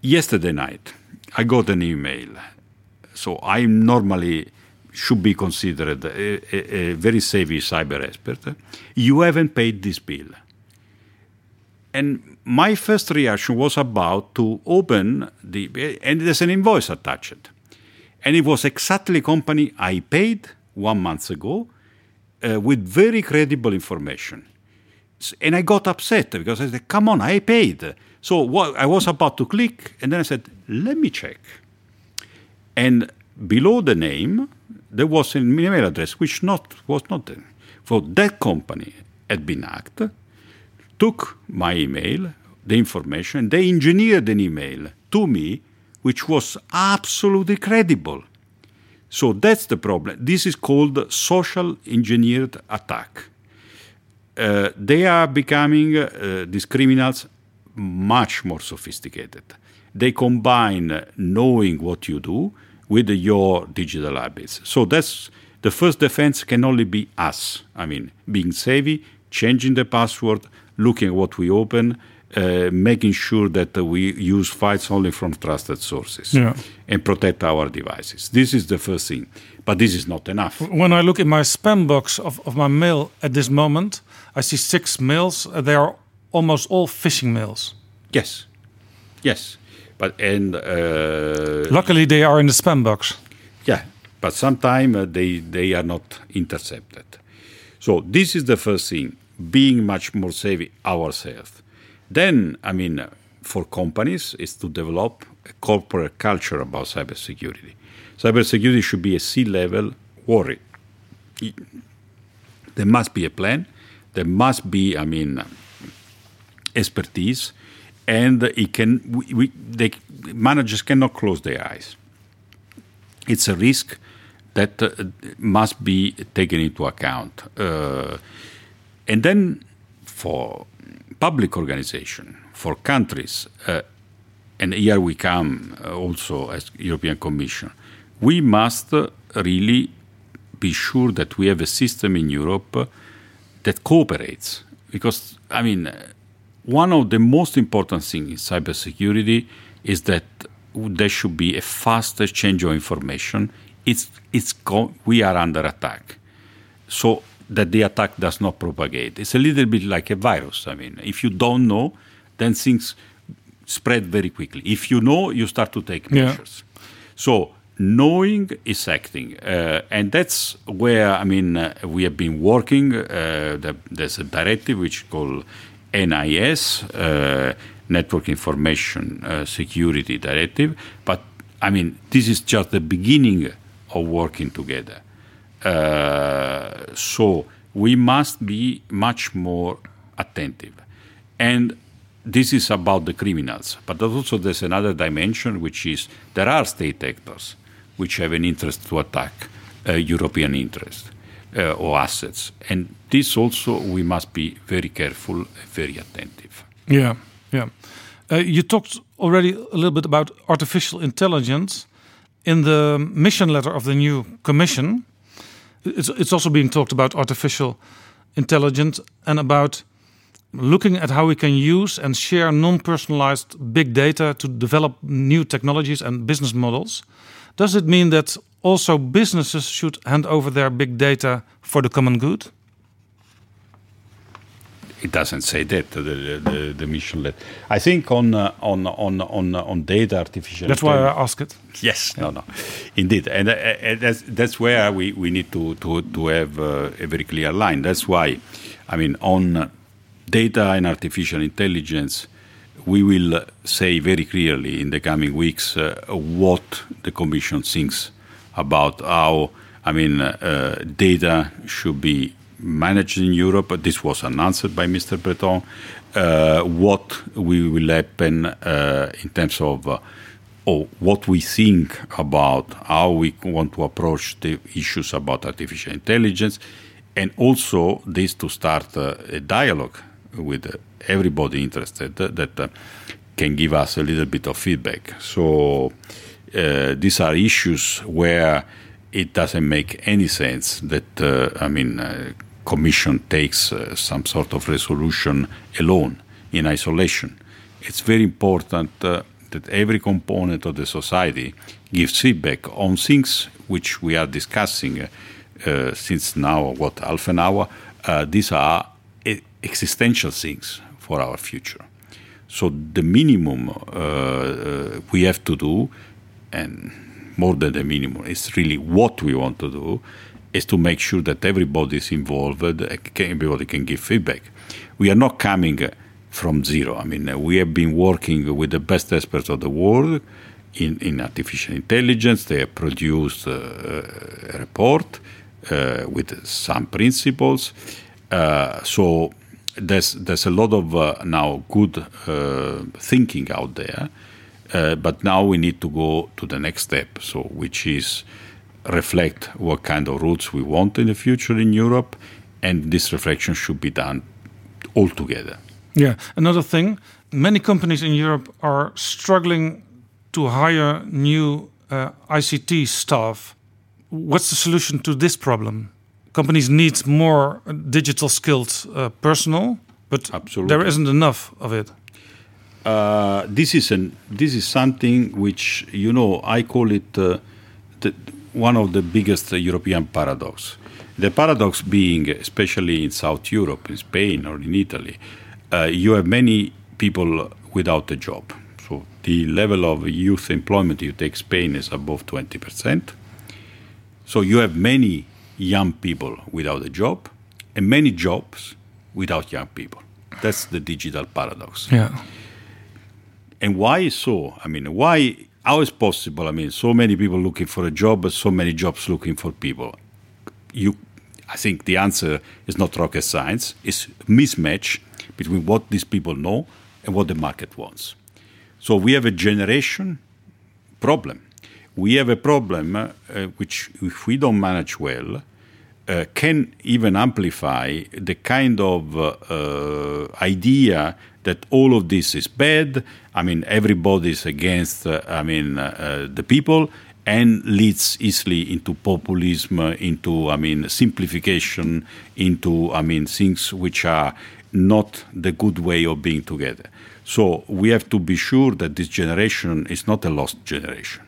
A: Yesterday night, I got an email so I normally should be considered a, a, a very savvy cyber expert. You haven't paid this bill. And my first reaction was about to open the, and there's an invoice attached. And it was exactly company I paid one month ago uh, with very credible information. And I got upset because I said, come on, I paid. So what, I was about to click, and then I said, let me check. And below the name, there was an email address which not was not there. For that company had been hacked, took my email, the information, they engineered an email to me which was absolutely credible. So that's the problem. This is called social engineered attack. Uh, they are becoming, uh, these criminals, much more sophisticated. They combine knowing what you do with your digital habits. So that's the first defense can only be us. I mean, being savvy, changing the password, looking at what we open, uh, making sure that uh, we use files only from trusted sources
C: Yeah.
A: and protect our devices. This is the first thing. But this is not enough.
C: When I look in my spam box of, of my mail at this moment, I see six mails. They are almost all phishing mails.
A: Yes, yes, but and uh,
C: Luckily, they are in the spam box.
A: yeah, but sometimes uh, they they are not intercepted. So this is the first thing: being much more savvy ourselves. Then, I mean, uh, for companies, is to develop a corporate culture about cybersecurity. Cybersecurity should be a C-level worry. There must be a plan. There must be, I mean, expertise, and it can. We, we, they, managers cannot close their eyes. It's a risk that uh, must be taken into account, uh, and then for public organization, for countries, uh, and here we come uh, also as European Commission, we must uh, really be sure that we have a system in Europe uh, that cooperates. Because, I mean, one of the most important things in cybersecurity is that there should be a fast exchange of information. It's, it's go- we are under attack. So that the attack does not propagate. It's a little bit like a virus. I mean, if you don't know, then things spread very quickly. If you know, you start to take
C: Yeah.
A: measures. So knowing is acting, uh, and that's where I mean uh, we have been working. Uh, the, there's a directive which called NIS, uh, Network Information uh, Security Directive. But I mean, this is just the beginning of working together. Uh, so we must be much more attentive, and this is about the criminals. But also there's another dimension, which is there are state actors which have an interest to attack uh, European interest uh, or assets, and this also we must be very careful, very attentive.
C: Yeah, yeah. Uh, you talked already a little bit about artificial intelligence in the mission letter of the new commission. It's it's also being talked about artificial intelligence and about looking at how we can use and share non-personalized big data to develop new technologies and business models. Does it mean that also businesses should hand over their big data for the common good?
A: It doesn't say that the the, the, mission let. I think on uh, on on on on data artificial.
C: That's why I ask it.
A: Yes, no, no, indeed, and, uh, uh, that's that's where we, we need to to to have uh, a very clear line. That's why, I mean, on uh, data and artificial intelligence, we will uh, say very clearly in the coming weeks uh, what the Commission thinks about how, I mean, uh, data should be managed in Europe. This was announced by Mr. Breton. Uh, what we will happen uh, in terms of uh, or what we think about how we want to approach the issues about artificial intelligence, and also this to start uh, a dialogue with everybody interested that, that uh, can give us a little bit of feedback. So uh, these are issues where it doesn't make any sense that uh, I mean uh, Commission takes some sort of resolution alone in isolation. It's very important that every component of the society gives feedback on things which we are discussing uh, since now, what, half an hour. Uh, these are existential things for our future. So the minimum uh, uh, we have to do, and more than the minimum, It's really what we want to do, is to make sure that everybody is involved, everybody can give feedback. We are not coming from zero. I mean, we have been working with the best experts of the world in, in artificial intelligence. They have produced uh, a report uh, with some principles. Uh, so there's there's a lot of uh, now good uh, thinking out there, uh, but now we need to go to the next step. So which is reflect what kind of routes we want in the future in Europe, and this reflection should be done all together.
C: Yeah, another thing, many companies in Europe are struggling to hire new uh, ICT staff. What's the solution to this problem? companies need more digital skilled uh, personnel, but
A: Absolutely.
C: there isn't enough of it.
A: Uh, this is an this is something which you know I call it uh, the, one of the biggest European paradox. The paradox being, especially in South Europe, in Spain or in Italy, uh, you have many people without a job. So the level of youth employment you take Spain is above twenty percent. So you have many young people without a job and many jobs without young people. That's the digital paradox.
C: Yeah.
A: And why so? I mean, why? How is possible? I mean, so many people looking for a job, so many jobs looking for people. You, I think the answer is not rocket science. It's mismatch between what these people know and what the market wants. So we have a generation problem we have a problem uh, which, if we don't manage well, uh, can even amplify the kind of uh, uh idea that all of this is bad. I mean, everybody is against. Uh, I mean, uh, the people, and leads easily into populism, into I mean simplification, into I mean things which are not the good way of being together. So we have to be sure that this generation is not a lost generation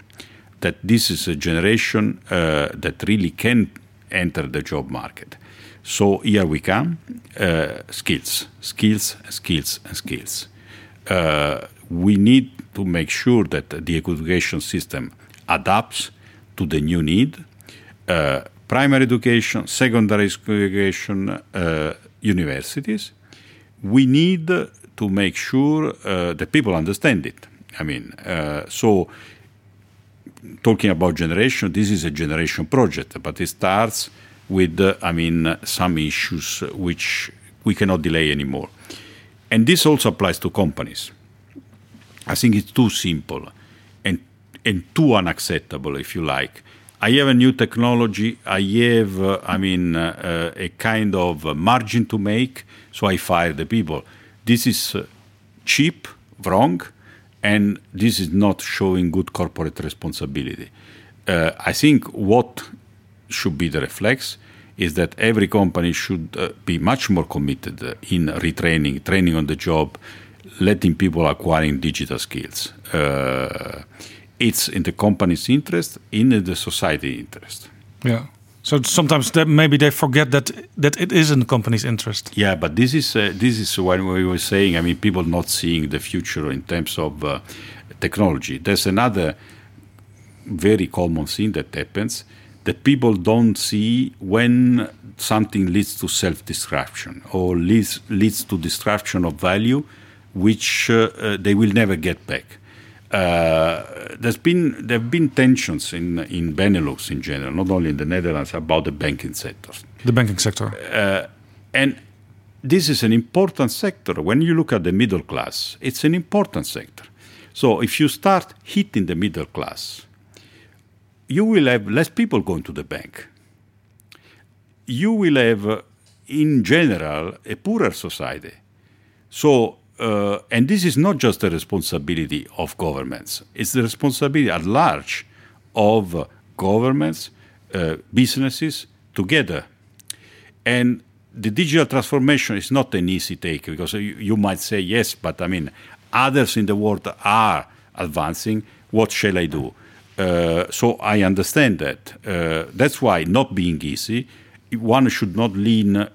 A: that this is a generation uh, that really can enter the job market. So here we come uh, skills, skills, skills, and skills. Uh, we need to make sure that the education system adapts to the new need. Uh, primary education, secondary education, uh, universities. We need to make sure uh, that people understand it. I mean, so talking about generation, this is a generation project, but it starts with, uh, I mean, some issues which we cannot delay anymore. And this also applies to companies. I think it's too simple and, and too unacceptable, if you like. I have a new technology. I have, uh, I mean, uh, a kind of margin to make, so I fire the people. This is uh, cheap, wrong, and this is not showing good corporate responsibility. Uh, I think what should be the reflex is that every company should uh, be much more committed in retraining, training on the job, letting people acquiring digital skills. Uh, it's in the company's interest, in the society interest.
C: Yeah. So sometimes that maybe they forget that that it is in the company's interest.
A: Yeah, but this is uh, this is what we were saying. I mean, people not seeing the future in terms of uh, technology. There's another very common thing that happens that people don't see when something leads to self-destruction or leads leads to destruction of value, which uh, uh they will never get back. Uh, there's been there have been tensions in in Benelux in general, not only in the Netherlands, about the banking sector.
C: The banking sector,
A: uh, and this is an important sector. When you look at the middle class, it's an important sector. So if you start hitting the middle class, you will have less people going to the bank. You will have, uh, in general, a poorer society. So, uh, and this is not just the responsibility of governments, it's the responsibility at large of uh, governments, uh, businesses together. And the digital transformation is not an easy take because you, you might say, yes, but I mean, others in the world are advancing. What shall I do? Uh, so I understand that. Uh, that's why, not being easy, one should not lean uh,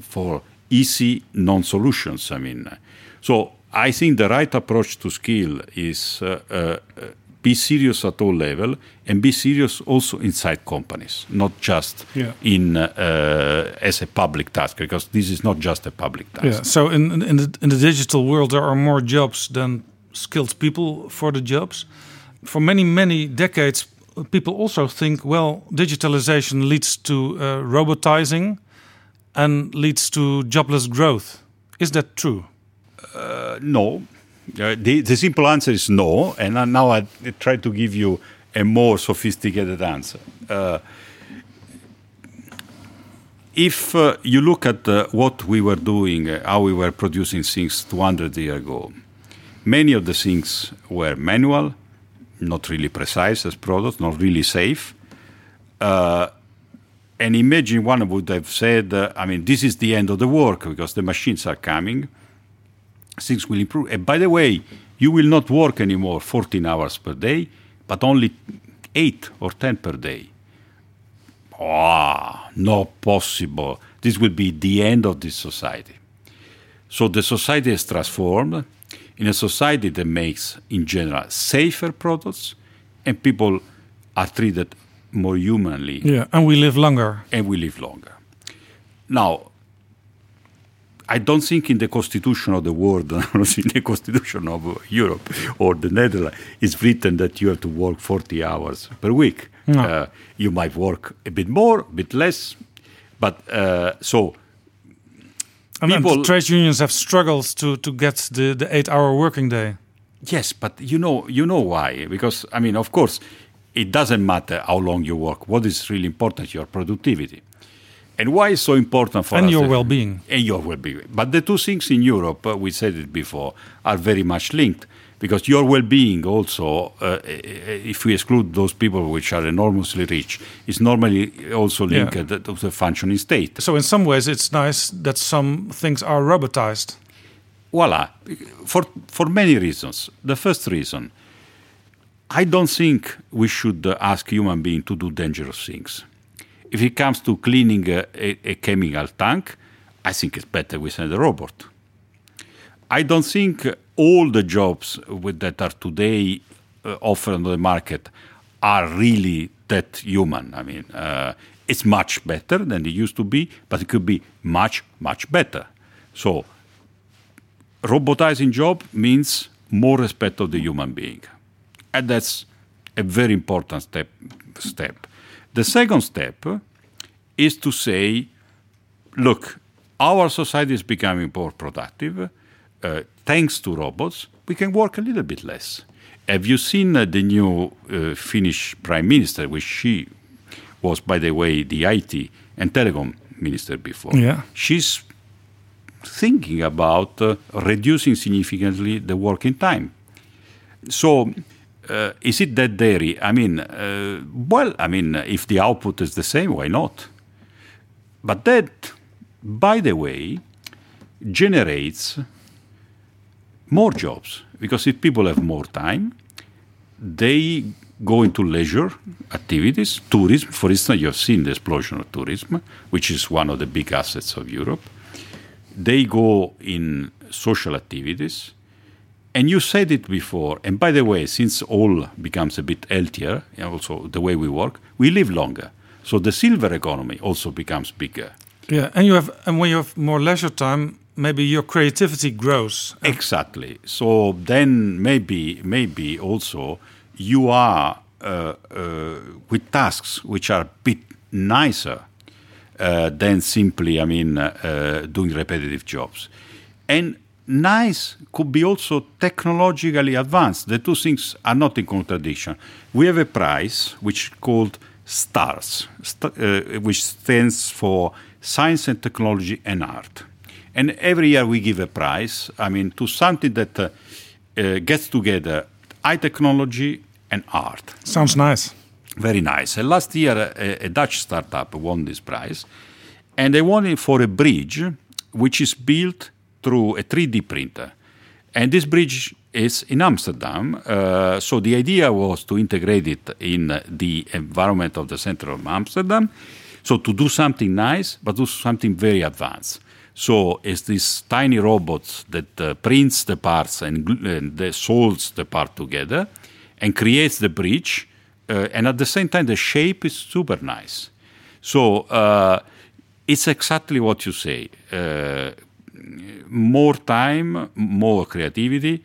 A: for easy non solutions. I mean, so I think the right approach to skill is uh, uh, be serious at all level and be serious also inside companies, not just
C: Yeah.
A: in uh, as a public task, because this is not just a public task.
C: Yeah. So in in the in the digital world, there are more jobs than skilled people for the jobs. For many many decades, people also think, well, digitalization leads to uh, robotizing and leads to jobless growth. Is that true?
A: Uh, no. Uh, the, the simple answer is no, and now I try to give you a more sophisticated answer. Uh, if uh, you look at uh, what we were doing, how we were producing things 200 years ago, many of the things were manual, not really precise as products, not really safe. Uh, and imagine one would have said, uh, I mean, this is the end of the work because the machines are coming things will improve. And by the way, you will not work anymore 14 hours per day, but only 8 or 10 per day. Ah, not possible. This will be the end of this society. So the society is transformed in a society that makes, in general, safer products, and people are treated more humanly
C: Yeah. And we live longer.
A: and we live longer. Now, I don't think in the constitution of the world, in the constitution of Europe or the Netherlands, it's written that you have to work 40 hours per week.
C: No.
A: Uh, you might work a bit more, a bit less, but uh, so
C: And,
A: People-
C: trade unions have struggled to to get the the eight hour working day.
A: Yes, but you know, you know why? Because I mean, of course, it doesn't matter how long you work. What is really important is your productivity, and why is so important for
C: And
A: us
C: your well-being.
A: And your well-being. But the two things in Europe, uh, we said it before, are very much linked. Because your well-being also, uh, if we exclude those people which are enormously rich, is normally also
C: Yeah.
A: linked to the functioning state.
C: So in some ways, it's nice that some things are robotized.
A: voila for for many reasons the first reason i don't think we should uh, ask human being to do dangerous things if it comes to cleaning a, a, chemical tank i think it's better we send a robot i don't think uh, all the jobs with, that are today uh, offered on the market are really that human. I mean uh, it's much better than it used to be but it could be much much better. So robotizing job means more respect of the human being. And that's a very important step step. The second step is to say look our society is becoming more productive uh, thanks to robots we can work a little bit less have you seen uh, the new uh, finnish prime minister which she was by the way the it and telecom minister before
C: Yeah.
A: she's thinking about uh, reducing significantly the working time. So, uh, is it that dairy? I mean, uh, well, I mean, if the output is the same, why not? But that, by the way, generates more jobs because if people have more time, they go into leisure activities, tourism. For instance, you have seen the explosion of tourism, which is one of the big assets of Europe they go in social activities. And you said it before. And by the way, since all becomes a bit healthier, and also the way we work, we live longer. So the silver economy also becomes bigger.
C: Yeah, and you have and when you have more leisure time, maybe your creativity grows.
A: Exactly. So then maybe maybe also you are uh, uh, with tasks which are a bit nicer uh, than simply, I mean, uh, uh, doing repetitive jobs. And nice could be also technologically advanced. The two things are not in contradiction. We have a prize which is called STARTS, st- uh, which stands for Science and Technology and Art. And every year we give a prize, I mean, to something that uh, uh, gets together high technology and art.
C: Sounds nice.
A: Very nice. And last year, a, a Dutch startup won this prize, and they won it for a bridge which is built through a 3D printer. And this bridge is in Amsterdam. Uh, so the idea was to integrate it in the environment of the center of Amsterdam. So to do something nice, but do something very advanced. So it's this tiny robot that uh, prints the parts and, and the solds the part together and creates the bridge. Uh, and at the same time, the shape is super nice. So uh, it's exactly what you say. Uh, more time, more creativity,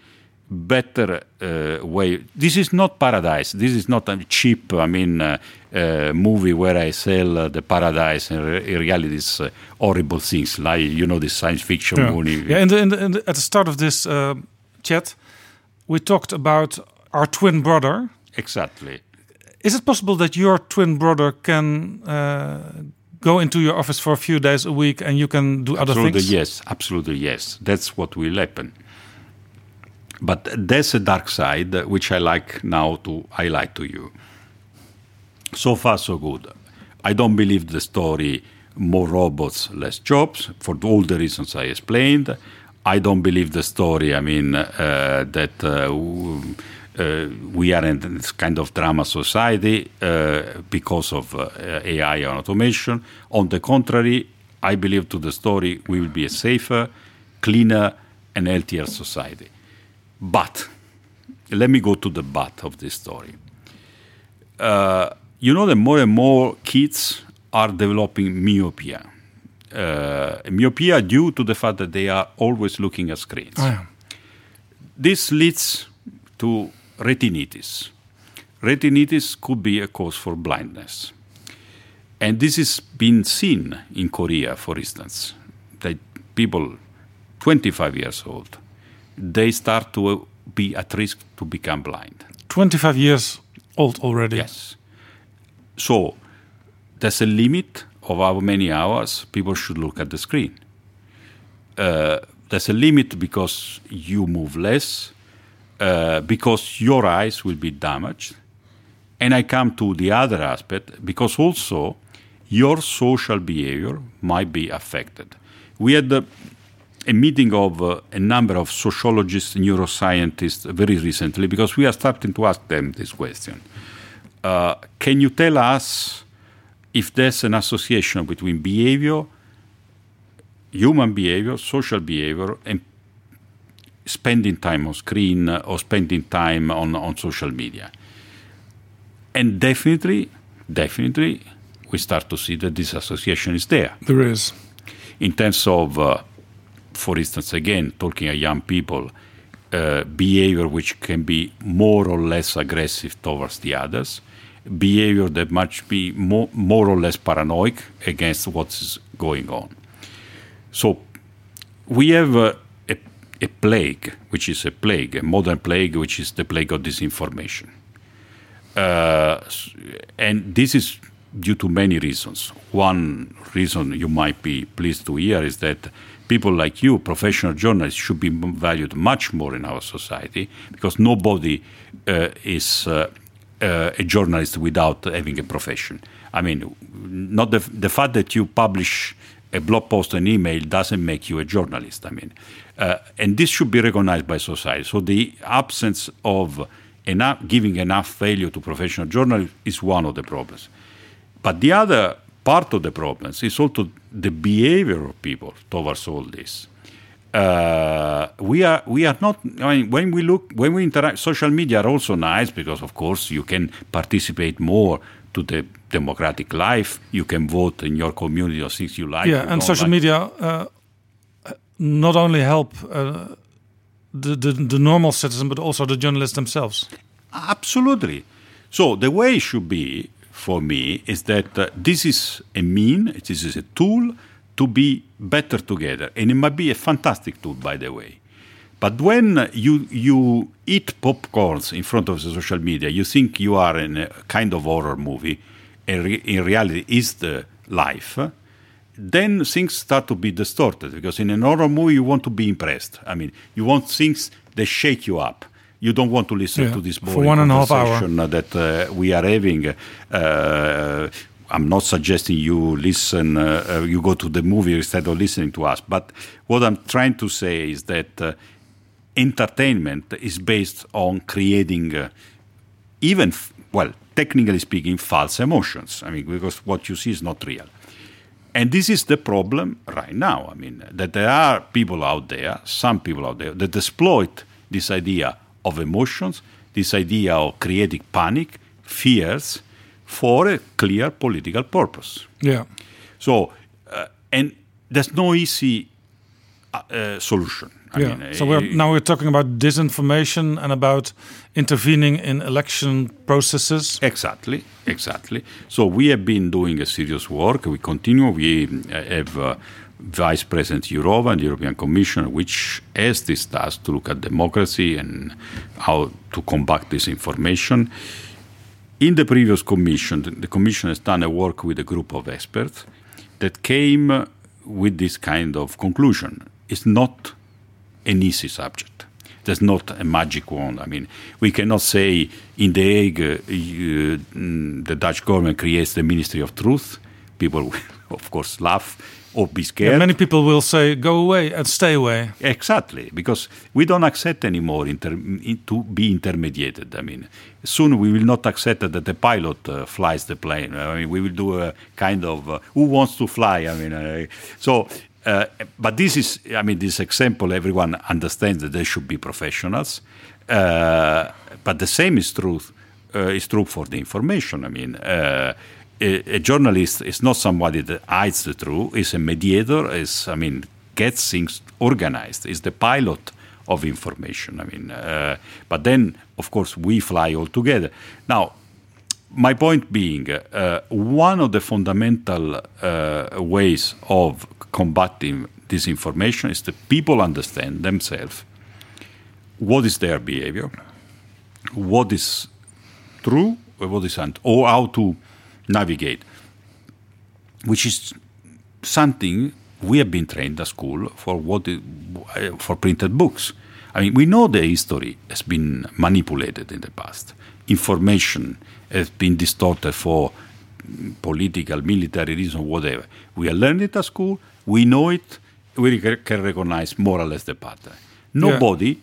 A: better uh, way. This is not paradise. This is not a cheap, I mean, uh, uh, movie where I sell uh, the paradise and re- in reality it's uh, horrible things like you know the science fiction
C: Yeah.
A: movie.
C: Yeah, in the, in the, in the, at the start of this uh, chat, we talked about our twin brother.
A: Exactly.
C: Is it possible that your twin brother can go into your office for a few days a week and you can do other
A: Absolutely
C: things?
A: yes. Absolutely yes. That's what will happen. But there's a dark side which I like now to highlight to you. So far, so good. I don't believe the story more robots, less jobs, for all the reasons I explained. I don't believe the story, I mean, uh, that uh, uh, we are in this kind of drama society uh, because of uh, AI and automation. On the contrary, I believe to the story we will be a safer, cleaner, and healthier society. But let me go to the but of this story. Uh, you know that more and more kids are developing myopia. Uh, myopia due to the fact that they are always looking at screens.
C: Oh, yeah.
A: This leads to retinitis. Retinitis could be a cause for blindness. And this has been seen in Korea, for instance, that people 25 years old, they start to be at risk to become blind.
C: 25 years old already.
A: Yes. So there's a limit of how many hours people should look at the screen. Uh, there's a limit because you move less, uh, because your eyes will be damaged. And I come to the other aspect because also your social behavior might be affected. We had uh, a meeting of uh, a number of sociologists, neuroscientists very recently because we are starting to ask them this question. Uh, can you tell us if there's an association between behavior, human behavior, social behavior, and spending time on screen uh, or spending time on, on social media? And definitely, definitely, we start to see that this association is there
C: There is.
A: in terms of, uh, for instance, again, talking at young people, uh, behavior which can be more or less aggressive towards the others, behavior that must be more, more or less paranoid against what's going on. So we have uh, a, a plague, which is a plague, a modern plague, which is the plague of disinformation. Uh, and this is due to many reasons. One reason you might be pleased to hear is that people like you, professional journalists, should be valued much more in our society because nobody uh, is uh, uh, a journalist without having a profession. I mean, not the, the fact that you publish a blog post and email doesn't make you a journalist. I mean, uh, and this should be recognized by society. So the absence of enough, giving enough value to professional journalists is one of the problems. But the other part of the problems is also the behavior of people towards all this. Uh, we are we are not. I mean, when we look when we interact, social media are also nice because, of course, you can participate more to the democratic life. You can vote in your community or things you like.
C: yeah,
A: you
C: and social
A: like.
C: media uh, not only help uh, the, the the normal citizen, but also the journalists themselves.
A: Absolutely. So the way it should be for me is that uh, this is a mean, this is a tool to be better together, and it might be a fantastic tool, by the way. But when you you eat popcorns in front of the social media, you think you are in a kind of horror movie, and re- in reality is the life. Then things start to be distorted because in an horror movie you want to be impressed. I mean, you want things that shake you up. You don't want to listen
C: Yeah,
A: to this
C: for
A: boring
C: one and a half hour.
A: conversation that uh, we are having. Uh, I'm not suggesting you listen, uh, uh, you go to the movie instead of listening to us. But what I'm trying to say is that uh, entertainment is based on creating, uh, even, well, technically speaking, false emotions. I mean, because what you see is not real. And this is the problem right now. I mean, that there are people out there, some people out there, that exploit this idea of emotions, this idea of creating panic, fears, for a clear political purpose.
C: Yeah.
A: So, uh, and there's no easy uh, uh, solution. I
C: yeah.
A: mean,
C: so we're now we're talking about disinformation and about intervening in election processes.
A: Exactly, exactly. So we have been doing a serious work. We continue. We uh, have uh, Vice President Jourova and the European Commission, which has this task to look at democracy and how to combat disinformation. In the previous commission, the, commission has done a work with a group of experts that came with this kind of conclusion. It's not an easy subject. There's not a magic wand. I mean, we cannot say in The Hague uh, you, mm, the Dutch government creates the Ministry of Truth. People, will, of course, laugh or be scared.
C: Yeah, many people will say, "Go away and stay away."
A: Exactly, because we don't accept anymore inter- to be intermediated. I mean, soon we will not accept that the pilot uh, flies the plane. I mean, we will do a kind of uh, who wants to fly. I mean, uh, so. Uh, but this is, I mean, this example, everyone understands that they should be professionals. Uh, but the same is true uh, is true for the information. I mean, uh, a, a journalist is not somebody that hides the truth. Is a mediator. Is I mean, gets things organized. Is the pilot of information. I mean, uh, but then of course we fly all together. Now, my point being, uh, one of the fundamental uh, ways of combating disinformation is that people understand themselves what is their behavior, what is true, what isn't, or how to navigate, which is something we have been trained at school for what for printed books. I mean, we know the history has been manipulated in the past. Information has been distorted for political, military reason, whatever. We have learned it at school. We know it. We can recognize more or less the pattern. Nobody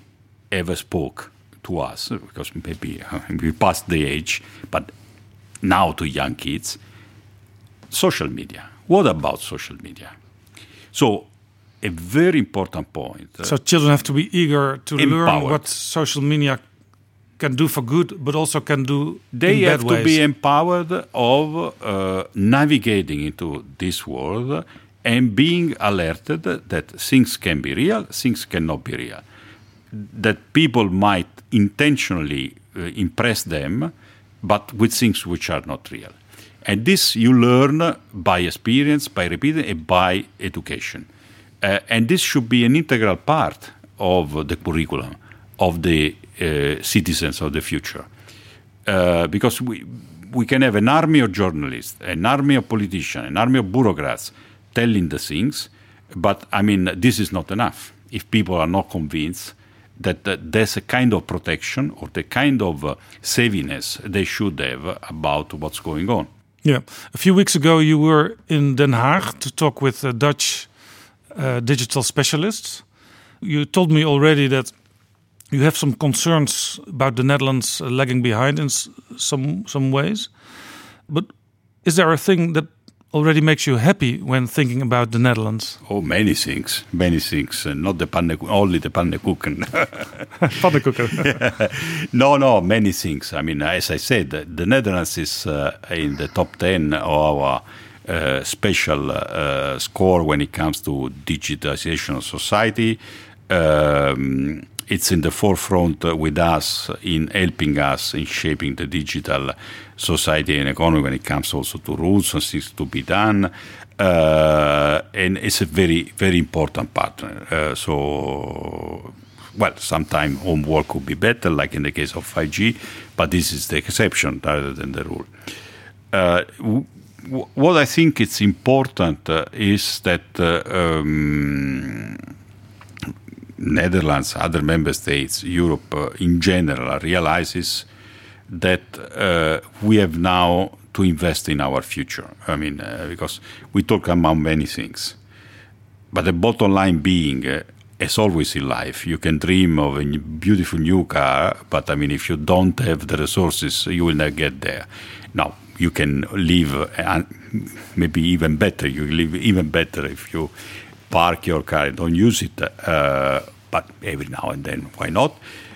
A: ever spoke to us because maybe we passed the age, but now to young kids, social media. What about social media? So, a very important point. uh,
C: So children have to be eager to learn what social media can do for good, but also can do
A: they have to
C: ways.
A: be empowered of uh, navigating into this world and being alerted that things can be real, things cannot be real. That people might intentionally uh, impress them, but with things which are not real. And this you learn by experience, by repeating, and by education. Uh, and this should be an integral part of the curriculum of the uh, citizens of the future. Uh, because we, we can have an army of journalists, an army of politicians, an army of bureaucrats telling the things, but I mean, this is not enough. If people are not convinced that, that there's a kind of protection or the kind of uh, saviness they should have about what's going on.
C: Yeah. A few weeks ago, you were in Den Haag to talk with Dutch uh, digital specialists. You told me already that you have some concerns about the Netherlands lagging behind in some some ways. But is there a thing that already makes you happy when thinking about the Netherlands?
A: Oh, many things, many things, uh, not the panne, only the pannekuchen.
C: Pannenkoeken.
A: no, no, many things. I mean, as I said, the Netherlands is uh, in the top 10 of our uh, special uh, score when it comes to digitization of society. Um, it's in the forefront with us in helping us in shaping the digital society and economy when it comes also to rules and things to be done. Uh, and it's a very, very important partner. Uh, so Well, sometimes homework could be better, like in the case of 5G, but this is the exception rather than the rule. Uh, what I think it's important uh, is that uh, um, Netherlands, other member states, Europe uh, in general realizes that uh, we have now to invest in our future. I mean, uh, because we talk about many things, but the bottom line being, uh, as always in life, you can dream of a beautiful new car, but I mean, if you don't have the resources, you will never get there. Now, you can live uh, maybe even better. You live even better if you park your car don't use it, uh, but every now and then, why not?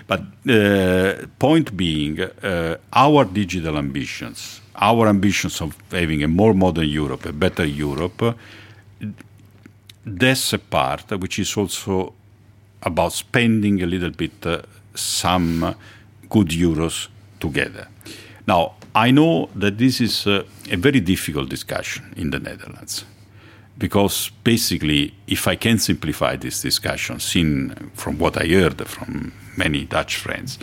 A: But uh, point being, uh, our digital ambitions, our ambitions of having a more modern Europe, a better Europe, that's a part which is also about spending a little bit uh, some good euros together. Now, I know that this is uh, a very difficult discussion in the Netherlands because basically, if I can simplify this discussion, seen from what I heard from many Dutch friends,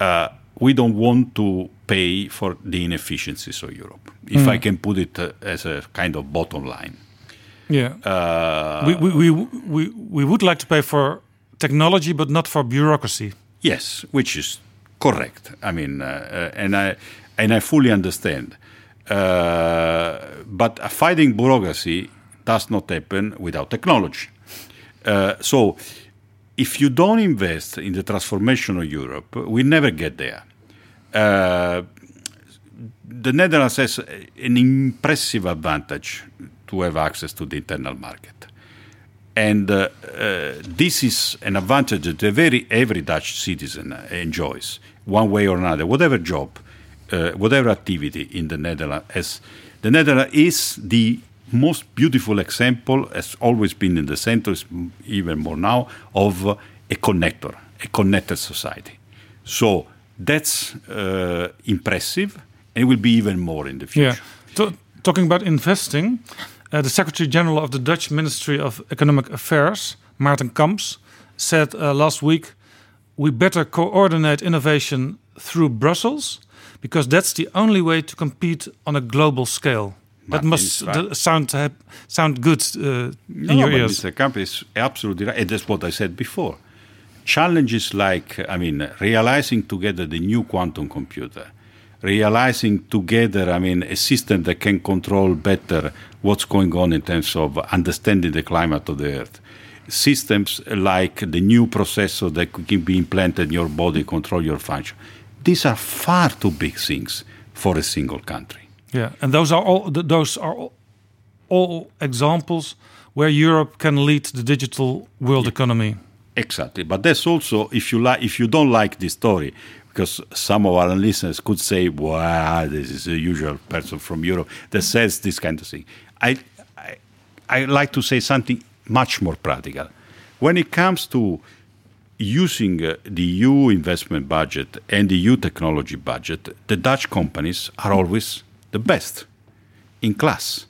A: uh, we don't want to pay for the inefficiencies of Europe. If
C: Mm.
A: I can put it uh, as a kind of bottom line.
C: Yeah.
A: Uh,
C: we, we, we, we, we would like to pay for technology, but not for bureaucracy.
A: Yes, which is correct. I mean, uh, uh, and I and I fully understand. Uh, but fighting bureaucracy does not happen without technology. Uh, so, if you don't invest in the transformation of Europe, we never get there. Uh, the Netherlands has an impressive advantage to have access to the internal market. And uh, uh, this is an advantage that very, every Dutch citizen enjoys, one way or another, whatever job, uh, whatever activity in the Netherlands. The Netherlands is the most beautiful example, has always been in the center, even more now, of a connector, a connected society. So that's uh, impressive, and it will be even more in the future.
C: Yeah. Talking about investing, uh, the Secretary General of the Dutch Ministry of Economic Affairs, Maarten Camps, said uh, last week we better coordinate innovation through Brussels because that's the only way to compete on a global scale. That must sound hap- sound good uh, in
A: No,
C: your
A: but
C: ears.
A: Mr. Kamp is absolutely right. And that's what I said before. Challenges like, I mean, realizing together the new quantum computer, realizing together, I mean, a system that can control better what's going on in terms of understanding the climate of the Earth. Systems like the new processor that can be implanted in your body, control your function. These are far too big things for a single country.
C: Yeah, and those are all those are all, all examples where Europe can lead the digital world economy.
A: Exactly, but that's also if you like if you don't like this story, because some of our listeners could say, "Wow, this is a usual person from Europe that says this kind of thing." I, I, I like to say something much more practical. When it comes to using uh, the EU investment budget and the EU technology budget, the Dutch companies are always the best in class.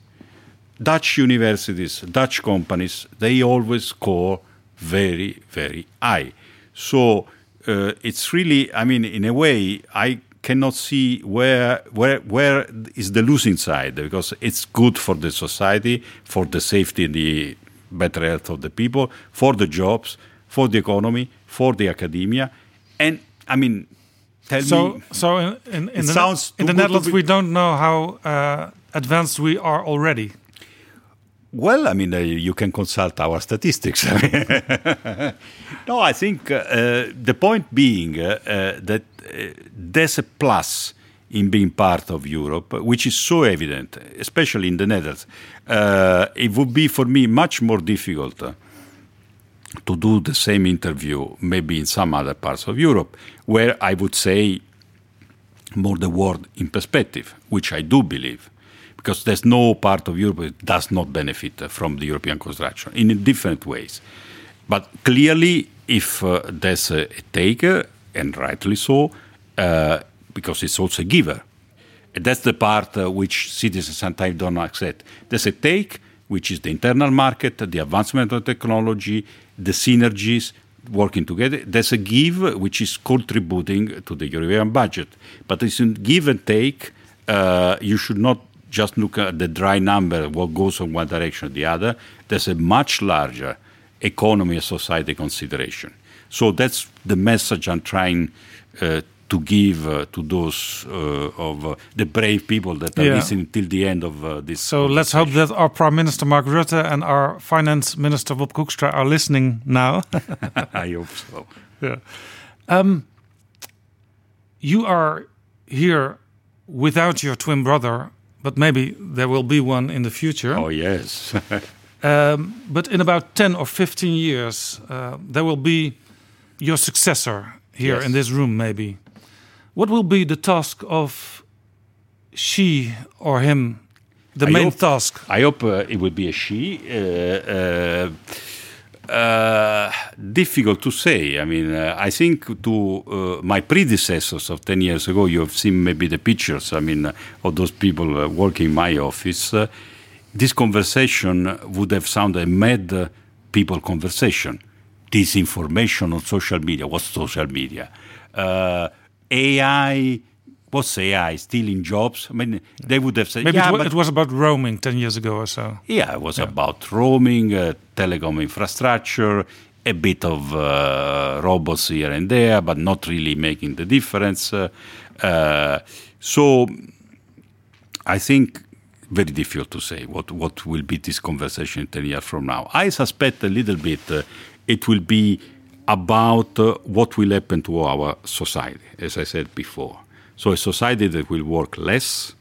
A: Dutch universities, Dutch companies, they always score very, very high. So uh, it's really, I mean, in a way, I cannot see where where where is the losing side because it's good for the society, for the safety and the better health of the people, for the jobs, for the economy, for the academia, and I mean, tell
C: So,
A: me.
C: so in in, in the,
A: sounds
C: in the Netherlands, we don't know how uh, advanced we are already.
A: Well, I mean, uh, you can consult our statistics. no, I think uh, uh, the point being uh, uh, that uh, there's a plus in being part of Europe, which is so evident, especially in the Netherlands. Uh, it would be for me much more difficult uh, to do the same interview maybe in some other parts of Europe, where I would say more the world in perspective, which I do believe, because there's no part of Europe that does not benefit uh, from the European construction in different ways. But clearly, if uh, there's a, taker, and rightly so, uh, because it's also a giver, that's the part uh, which citizens sometimes don't accept. There's a take, which is the internal market, the advancement of technology, the synergies, working together. There's a give which is contributing to the European budget, but it's a give and take. Uh, you should not just look at the dry number, what goes in one direction or the other. There's a much larger economy and society consideration. So that's the message I'm trying uh, to give uh, to those uh, of uh, the brave people that are
C: Yeah.
A: listening till the end of uh, this.
C: So let's hope that our Prime Minister Mark Rutte and our Finance Minister Wopke Hoekstra are listening now.
A: I hope so.
C: yeah. Um, you are here without your twin brother, but maybe there will be one in the future.
A: Oh yes.
C: Um, but in about 10 or 15 years, uh, there will be your successor here
A: Yes.
C: in this room, maybe. What will be the task of she or him? The
A: I
C: main
A: hope-
C: task.
A: I hope uh, it will be a she. Uh, uh, difficult to say. I mean, uh, I think to uh, my predecessors of 10 years ago, you have seen maybe the pictures, I mean, uh, of those people working in my office. This conversation would have sounded a mad people conversation. Disinformation on social media. What's social media? AI. What's AI? Stealing jobs? I mean, they would have said,
C: Maybe
A: yeah,
C: it, wa-
A: but
C: it was about roaming 10 years ago or so.
A: yeah, it was about roaming, uh, telecom infrastructure, a bit of uh, robots here and there, but not really making the difference. Uh, uh, so I think very difficult to say what, what will be this conversation 10 years from now. I suspect a little bit uh, it will be about uh, what will happen to our society, as I said before. So a society that will work less,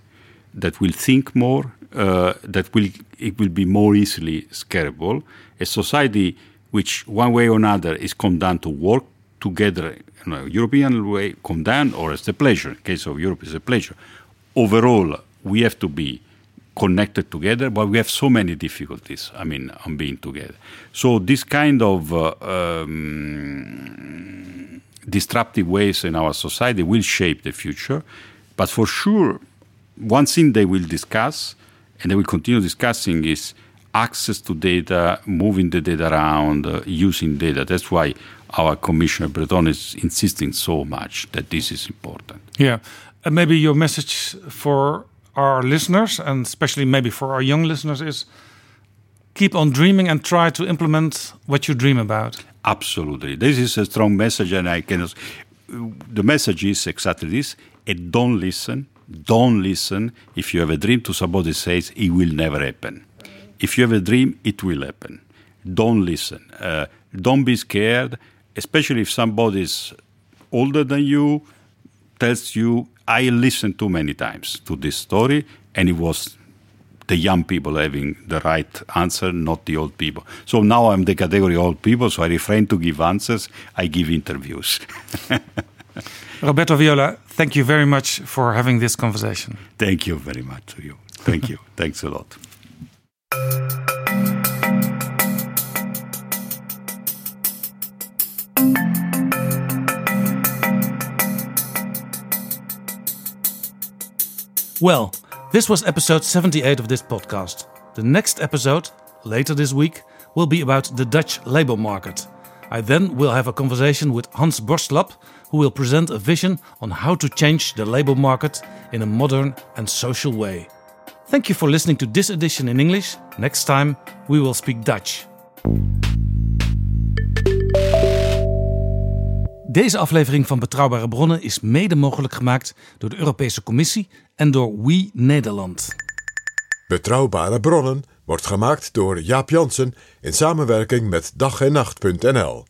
A: that will think more, uh, that will it will be more easily scalable. A society which, one way or another, is condemned to work together in a European way, condemned or as a pleasure. In case of Europe, is a pleasure. Overall, we have to be connected together, but we have so many difficulties. I mean, on being together. So this kind of uh, um, disruptive ways in our society will shape the future. But for sure, one thing they will discuss and they will continue discussing is access to data, moving the data around, uh, using data. That's why our Commissioner Breton is insisting so much that this is important.
C: Yeah. And maybe your message for our listeners, and especially maybe for our young listeners, is keep on dreaming and try to implement what you dream about.
A: Absolutely. This is a strong message, and I can. The message is exactly this: and don't listen. Don't listen. If you have a dream to somebody says it will never happen. If you have a dream, it will happen. Don't listen. Uh, don't be scared, especially if somebody is older than you tells you. I listened too many times to this story, and it was the young people having the right answer, not the old people. So now I'm the category old people, so I refrain to give answers. I give interviews.
C: Roberto Viola, thank you very much for having this conversation.
A: Thank you very much to you. Thank you. Thanks a lot.
C: Well, this was episode 78 of this podcast. The next episode, later this week, will be about the Dutch labour market. I then will have a conversation with Hans Borstlap, who will present a vision on how to change the labour market in a modern and social way. Thank you for listening to this edition in English. Next time, we will speak Dutch. Deze aflevering van Betrouwbare Bronnen is mede mogelijk gemaakt door de Europese Commissie en door We Nederland.
B: Betrouwbare bronnen wordt gemaakt door Jaap Jansen in samenwerking met dag en nacht.nl.